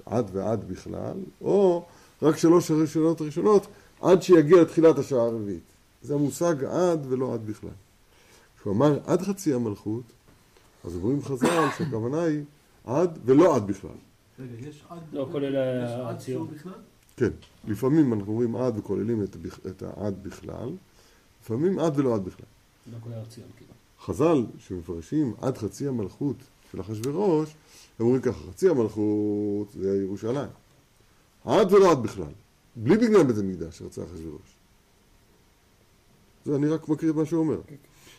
עד ועד בכלל, או רק שלוש הראשונות הראשונות עד שיגיע לתחילת השעה הרביעית. זה המושג עד ולא עד בכלל. כשהוא אמר עד חצי המלכות, אז אומרים חז"ל שהכוונה היא עד ולא עד בכלל. רגע, יש עד... לא, כולל הציון. כן, לפעמים אנחנו אומרים עד וכוללים את, העד בכלל, לפעמים עד ולא עד בכלל. לא כולל הציון, כאילו. חז"ל שמפרשים עד חצי המלכות של אחשוורוש, הם אומרים ככה, חצי המלכות זה ירושלים. עד ולא עד בכלל. בלי בגלל בית המקדש שרצה אחשוורוש. זה אני רק מקריא את מה שהוא אומר.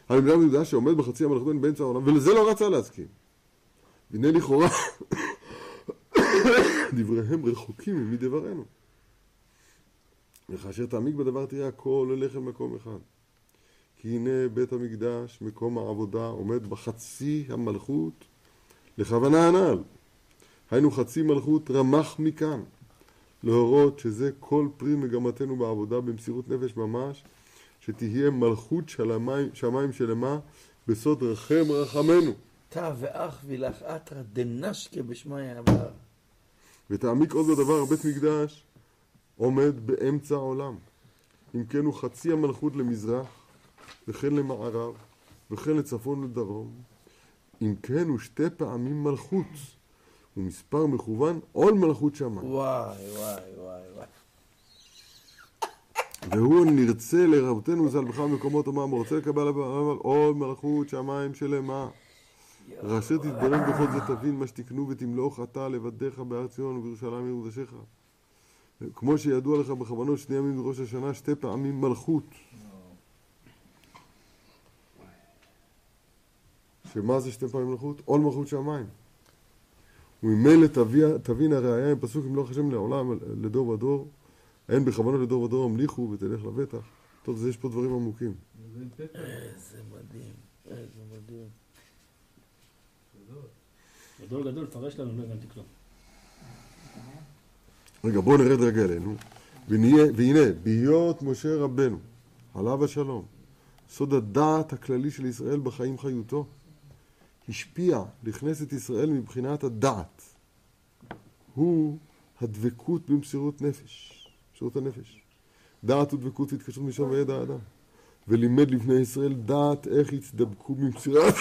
בית המקדש שעומד בחצי המלכות בין באמצע העולם, ולזה לא רצה להסכים. והנה לכאורה [laughs] דבריהם רחוקים מדברנו. וכאשר תעמיק בדבר תראה הכל הולך אל מקום אחד. כי הנה בית המקדש, מקום העבודה, עומד בחצי המלכות לכוונה הנ"ל. היינו חצי מלכות רמח מכאן. להורות שזה כל פרי מגמתנו בעבודה במסירות נפש ממש, שתהיה מלכות שלמים, שמיים שלמה בסוד רחם רחמנו. תא ואח וילך אתרא דנשקה בשמיא עבר. ותעמיק עוד בדבר, בית מקדש עומד באמצע העולם. אם כן הוא חצי המלכות למזרח, וכן למערב, וכן לצפון ולדרום. אם כן הוא שתי פעמים מלכות, ומספר מכוון עול מלכות שמיים. וואי וואי וואי וואי. והוא נרצה לרבותינו ז"ל בכמה מקומות אמרנו, רוצה לקבל עליו עול מלכות שמיים שלמה. ואשר תתבונן בכל זאת תבין מה שתקנו ותמלוך אתה לבדיך בהר ציון ובירושלים עיר מקדשך. כמו שידוע לך בכוונות שני ימים בראש השנה שתי פעמים מלכות. שמה זה שתי פעמים מלכות? עול מלכות שמיים. וממילא תבין הראיה עם פסוק ימלוך השם לעולם לדור ודור אין בכוונות לדור ודור המליכו ותלך לבטח. טוב, יש פה דברים עמוקים. זה מדהים. איזה מדהים. גדול גדול, פרש לנו, לא הבנתי כלום. רגע, בואו נרד רגע אלינו. והנה, בהיות משה רבנו, עליו השלום, סוד הדעת הכללי של ישראל בחיים חיותו, השפיע לכנסת ישראל מבחינת הדעת. הוא הדבקות במסירות נפש, מסירות הנפש. דעת ודבקות והתקשרות משם וידע האדם. ולימד לבני ישראל דעת איך יצדבקו במסירת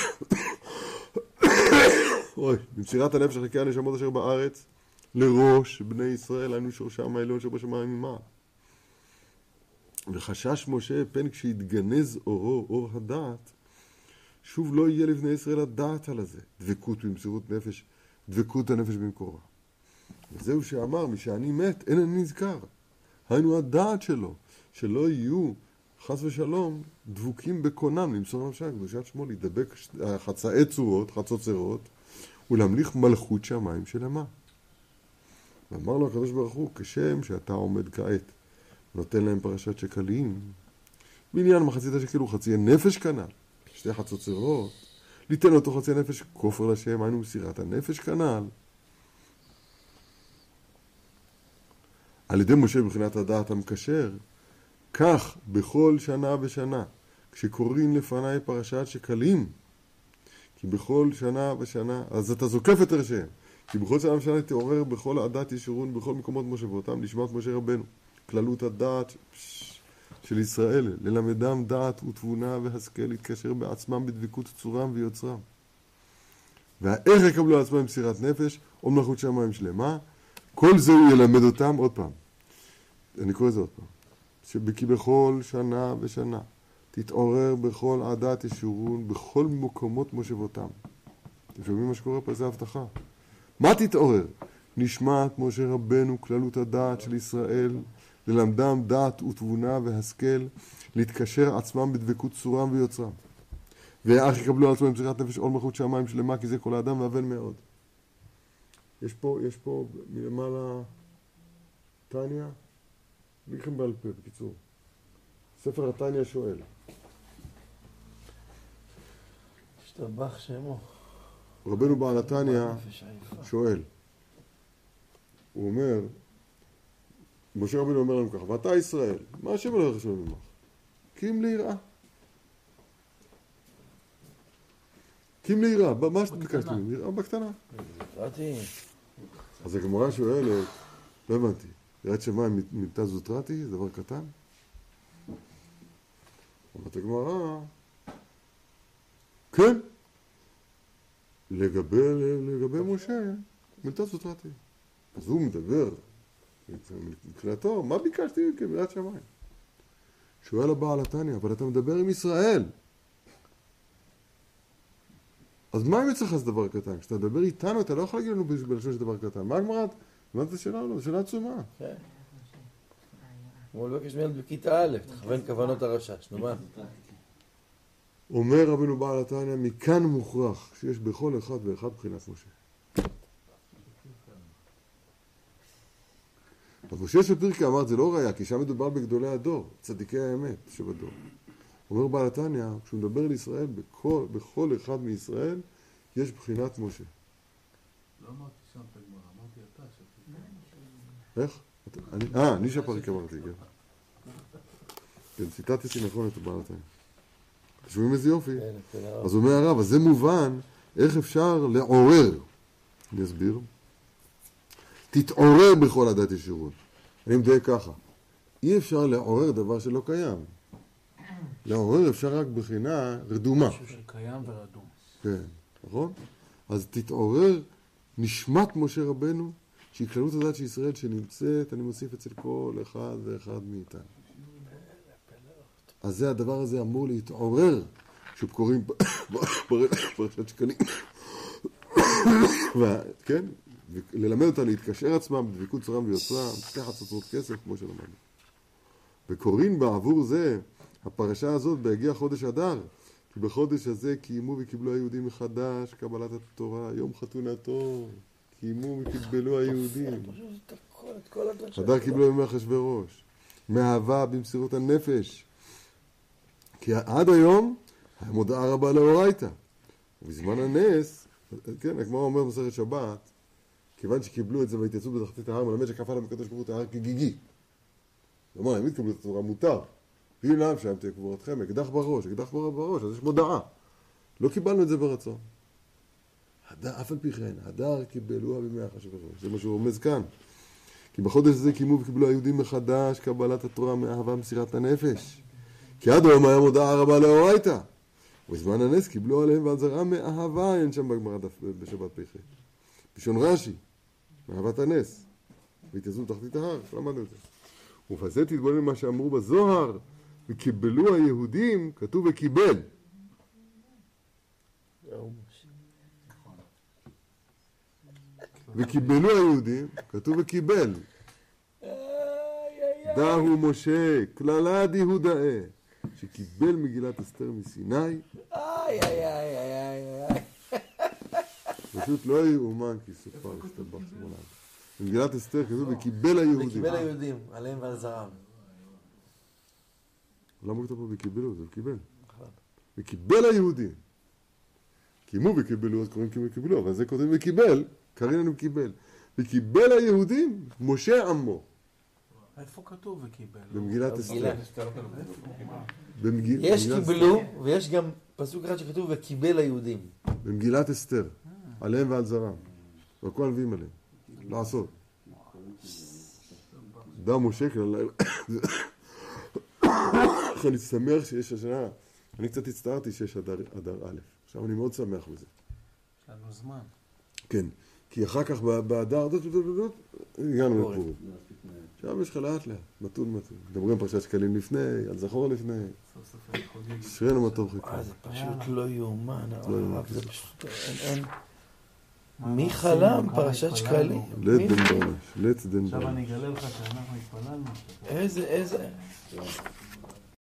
אוי, במסירת הנפש של חלקי הנשמות אשר בארץ לראש בני ישראל, היינו שורשם העליון שבשמיים ממעל. וחשש משה פן כשיתגנז אורו, אור הדעת, שוב לא יהיה לבני ישראל הדעת על הזה, דבקות במסירות נפש, דבקות הנפש במקורה. וזהו שאמר, משאני מת, אין אני נזכר. היינו הדעת שלו, שלא יהיו, חס ושלום, דבוקים בקונם, למסור נפשם, קדושת שמו, להידבק ש- חצאי צורות, חצוצרות, ולהמליך מלכות שמיים שלמה. ואמר לו הקדוש ברוך הוא, כשם שאתה עומד כעת, נותן להם פרשת שקלים, בעניין מחצית השקל הוא חצי נפש כנ"ל, שתי חצוצרות, ליתן אותו חצי נפש כופר לשם, היינו מסירת הנפש כנ"ל. על ידי משה מבחינת הדעת המקשר, כך בכל שנה ושנה, כשקוראים לפניי פרשת שקלים, כי בכל שנה ושנה, אז אתה זוקף את ראשיהם. כי בכל שנה ושנה תעורר בכל הדת ישורון בכל מקומות מושבותם לשמת משה רבנו. כללות הדעת של ישראל, ללמדם דעת ותבונה והשכל להתקשר בעצמם בדבקות צורם ויוצרם. והאיך יקבלו על עצמם מסירת נפש או מלכות שמיים שלמה, כל זה הוא ילמד אותם עוד פעם. אני קורא את זה עוד פעם. שכי בכל שנה ושנה תתעורר בכל עדת ישורון בכל מקומות מושבותם. אתם שומעים מה שקורה פה? איזה הבטחה. מה תתעורר? נשמעת משה רבנו כללות הדעת של ישראל, ללמדם דעת ותבונה והשכל, להתקשר עצמם בדבקות צורם ויוצרם. ואך יקבלו על עצמם מסירת נפש עול מלכות שמיים שלמה, כי זה כל האדם ואבל מאוד. יש פה, יש פה מלמעלה טניה, בלי לכם בעל פה, בקיצור. ספר התניא שואל, השתבח שמו. רבנו בעל התניא. שואל, הוא אומר, משה רבנו אומר לנו ככה, ואתה ישראל, מה השם אלוהיך חשוב ממך? כי אם ליראה. כי אם ליראה, מה שביקשתי ממנו, יראה בקטנה. אז הגמרא שואלת, לא הבנתי, יראת שמיים מיטה זוטרתי, זה דבר קטן? אומרת הגמרא, כן, לגבי, לגבי משה, מיטה זוטרתי. אז הוא מדבר, מבחינתו, מה ביקשתי מכם, יראת שמיים? שואל הבעל התניא, אבל אתה מדבר עם ישראל. אז מה אם אצלך זה דבר קטן? כשאתה מדבר איתנו, אתה לא יכול להגיד לנו בלשון של דבר קטן. מה הגמרא? הבנת את השאלה או לא? זו שאלה עצומה. כן. הוא מבקש מילד בכיתה א', תכוון כוונות הרשש, נו מה? אומר רבנו בעל התניא, מכאן מוכרח שיש בכל אחד ואחד בחינת משה. אז משה של פרקי אמר, זה לא ראייה, כי שם מדובר בגדולי הדור, צדיקי האמת שבדור. אומר בעל התניא, כשהוא מדבר על ישראל, בכל, בכל אחד מישראל יש בחינת משה. לא אמרתי שם את הגמרא, אמרתי אתה שפרקי. איך? אה, אני שפרק אמרתי, כן. כן, ציטטתי נכון את בעל התניא. אתם שומעים איזה יופי? כן, כן, הרב. אז אומר הרב, אז זה מובן איך אפשר לעורר. אני אסביר. תתעורר בכל הדת ישירות. אני מדייק ככה. אי אפשר לעורר דבר שלא קיים. לעורר אפשר רק בחינה רדומה. משהו שקיים ורדום. כן, נכון? אז תתעורר נשמת משה רבנו, שהיא כללות הדת של ישראל שנמצאת, אני מוסיף אצל כל אחד ואחד מאיתנו. אז זה הדבר הזה אמור להתעורר כשקוראים [coughs] פרשת שקלים. [coughs] כן? וללמד אותה להתקשר עצמם בדבקות צורם ויוצרה, מפתח הצוצרות כסף, כמו שלמדנו. וקוראים בעבור זה, הפרשה הזאת בהגיע חודש אדר, כי בחודש הזה קיימו וקיבלו היהודים מחדש קבלת התורה, יום חתונתו, קיימו וקיבלו היהודים. חדר קיבלו ימי אחשוורוש, מאהבה במסירות הנפש. כי עד היום היה מודעה רבה לאורייתא. ובזמן הנס, כן, הגמרא אומר במסכת שבת, כיוון שקיבלו את זה והתייצבו בתחתית ההר, מלמד שכפה עליהם הקדוש ברוך הוא את ההר כגיגי. כלומר, אם התקבלו את התורה, מותר. ואם לאו שם תהיה קבורתכם, אקדח בראש, אקדח בראש, אז יש מודעה. לא קיבלנו את זה ברצון. הדר, אף על פי כן, הדר קיבלוה בימי אחשוורוש. זה מה שהוא רומז כאן. כי בחודש הזה קיימו וקיבלו היהודים מחדש קבלת התורה מאהבה מסירת הנפש. כי עד היום היה מודעה רבה לאורייתא. ובזמן הנס קיבלו עליהם ועל זרעם מאהבה, אין שם בגמרא בשבת פ"ח. בלשון רש"י, מאהבת הנס. והתייצבו תחתית ההר, למדנו את זה. ובזה תתבונן מה שאמרו בזוהר, וקיבלו היהודים, כתוב וקיבל. וקיבלו היהודים, כתוב וקיבל. דהו משה, קללה דיהודאה, שקיבל מגילת אסתר מסיני, איי, איי, איי, איי, איי. פשוט לא יאומן כי סופר הסתבך שמונה. במגילת אסתר כתוב וקיבל היהודים. וקיבל היהודים, עליהם ועל זרעם. למה הוא כתב פה וקיבלו? זה וקיבל. נכון. וקיבל היהודים. קיימו וקיבלו, אז קוראים קיימו וקיבלו, אבל זה כותבים וקיבל, קריננו וקיבל. וקיבל היהודים, משה עמו, איפה כתוב וקיבל? במגילת. אסתר. במגיל- יש במגילת קיבלו, ויש גם פסוק אחד שכתוב וקיבל היהודים. במגילת אסתר, עליהם ועל זרם. וכל הנביאים עליהם. לעשות. דם משה כלל... איך אני שמח שיש השנה, אני קצת הצטערתי שיש אדר א', עכשיו אני מאוד שמח בזה. יש לנו זמן. כן, כי אחר כך באדר, דוד, דוד, דוד, הגענו לפורים. עכשיו יש לך לאט לאט, מתון מתון. מדברים פרשת שקלים לפני, על זכור לפני. אשרינו מה טוב חיכה. אה, זה פשוט לא יאומן, לא יאומן. הרב, זה פשוט, אין. מי חלם? פרשת. שקלים. לית מי- דן דורש, לית דן עכשיו דורש. אני אגלה לך שאנחנו התפללנו. איזה, איזה...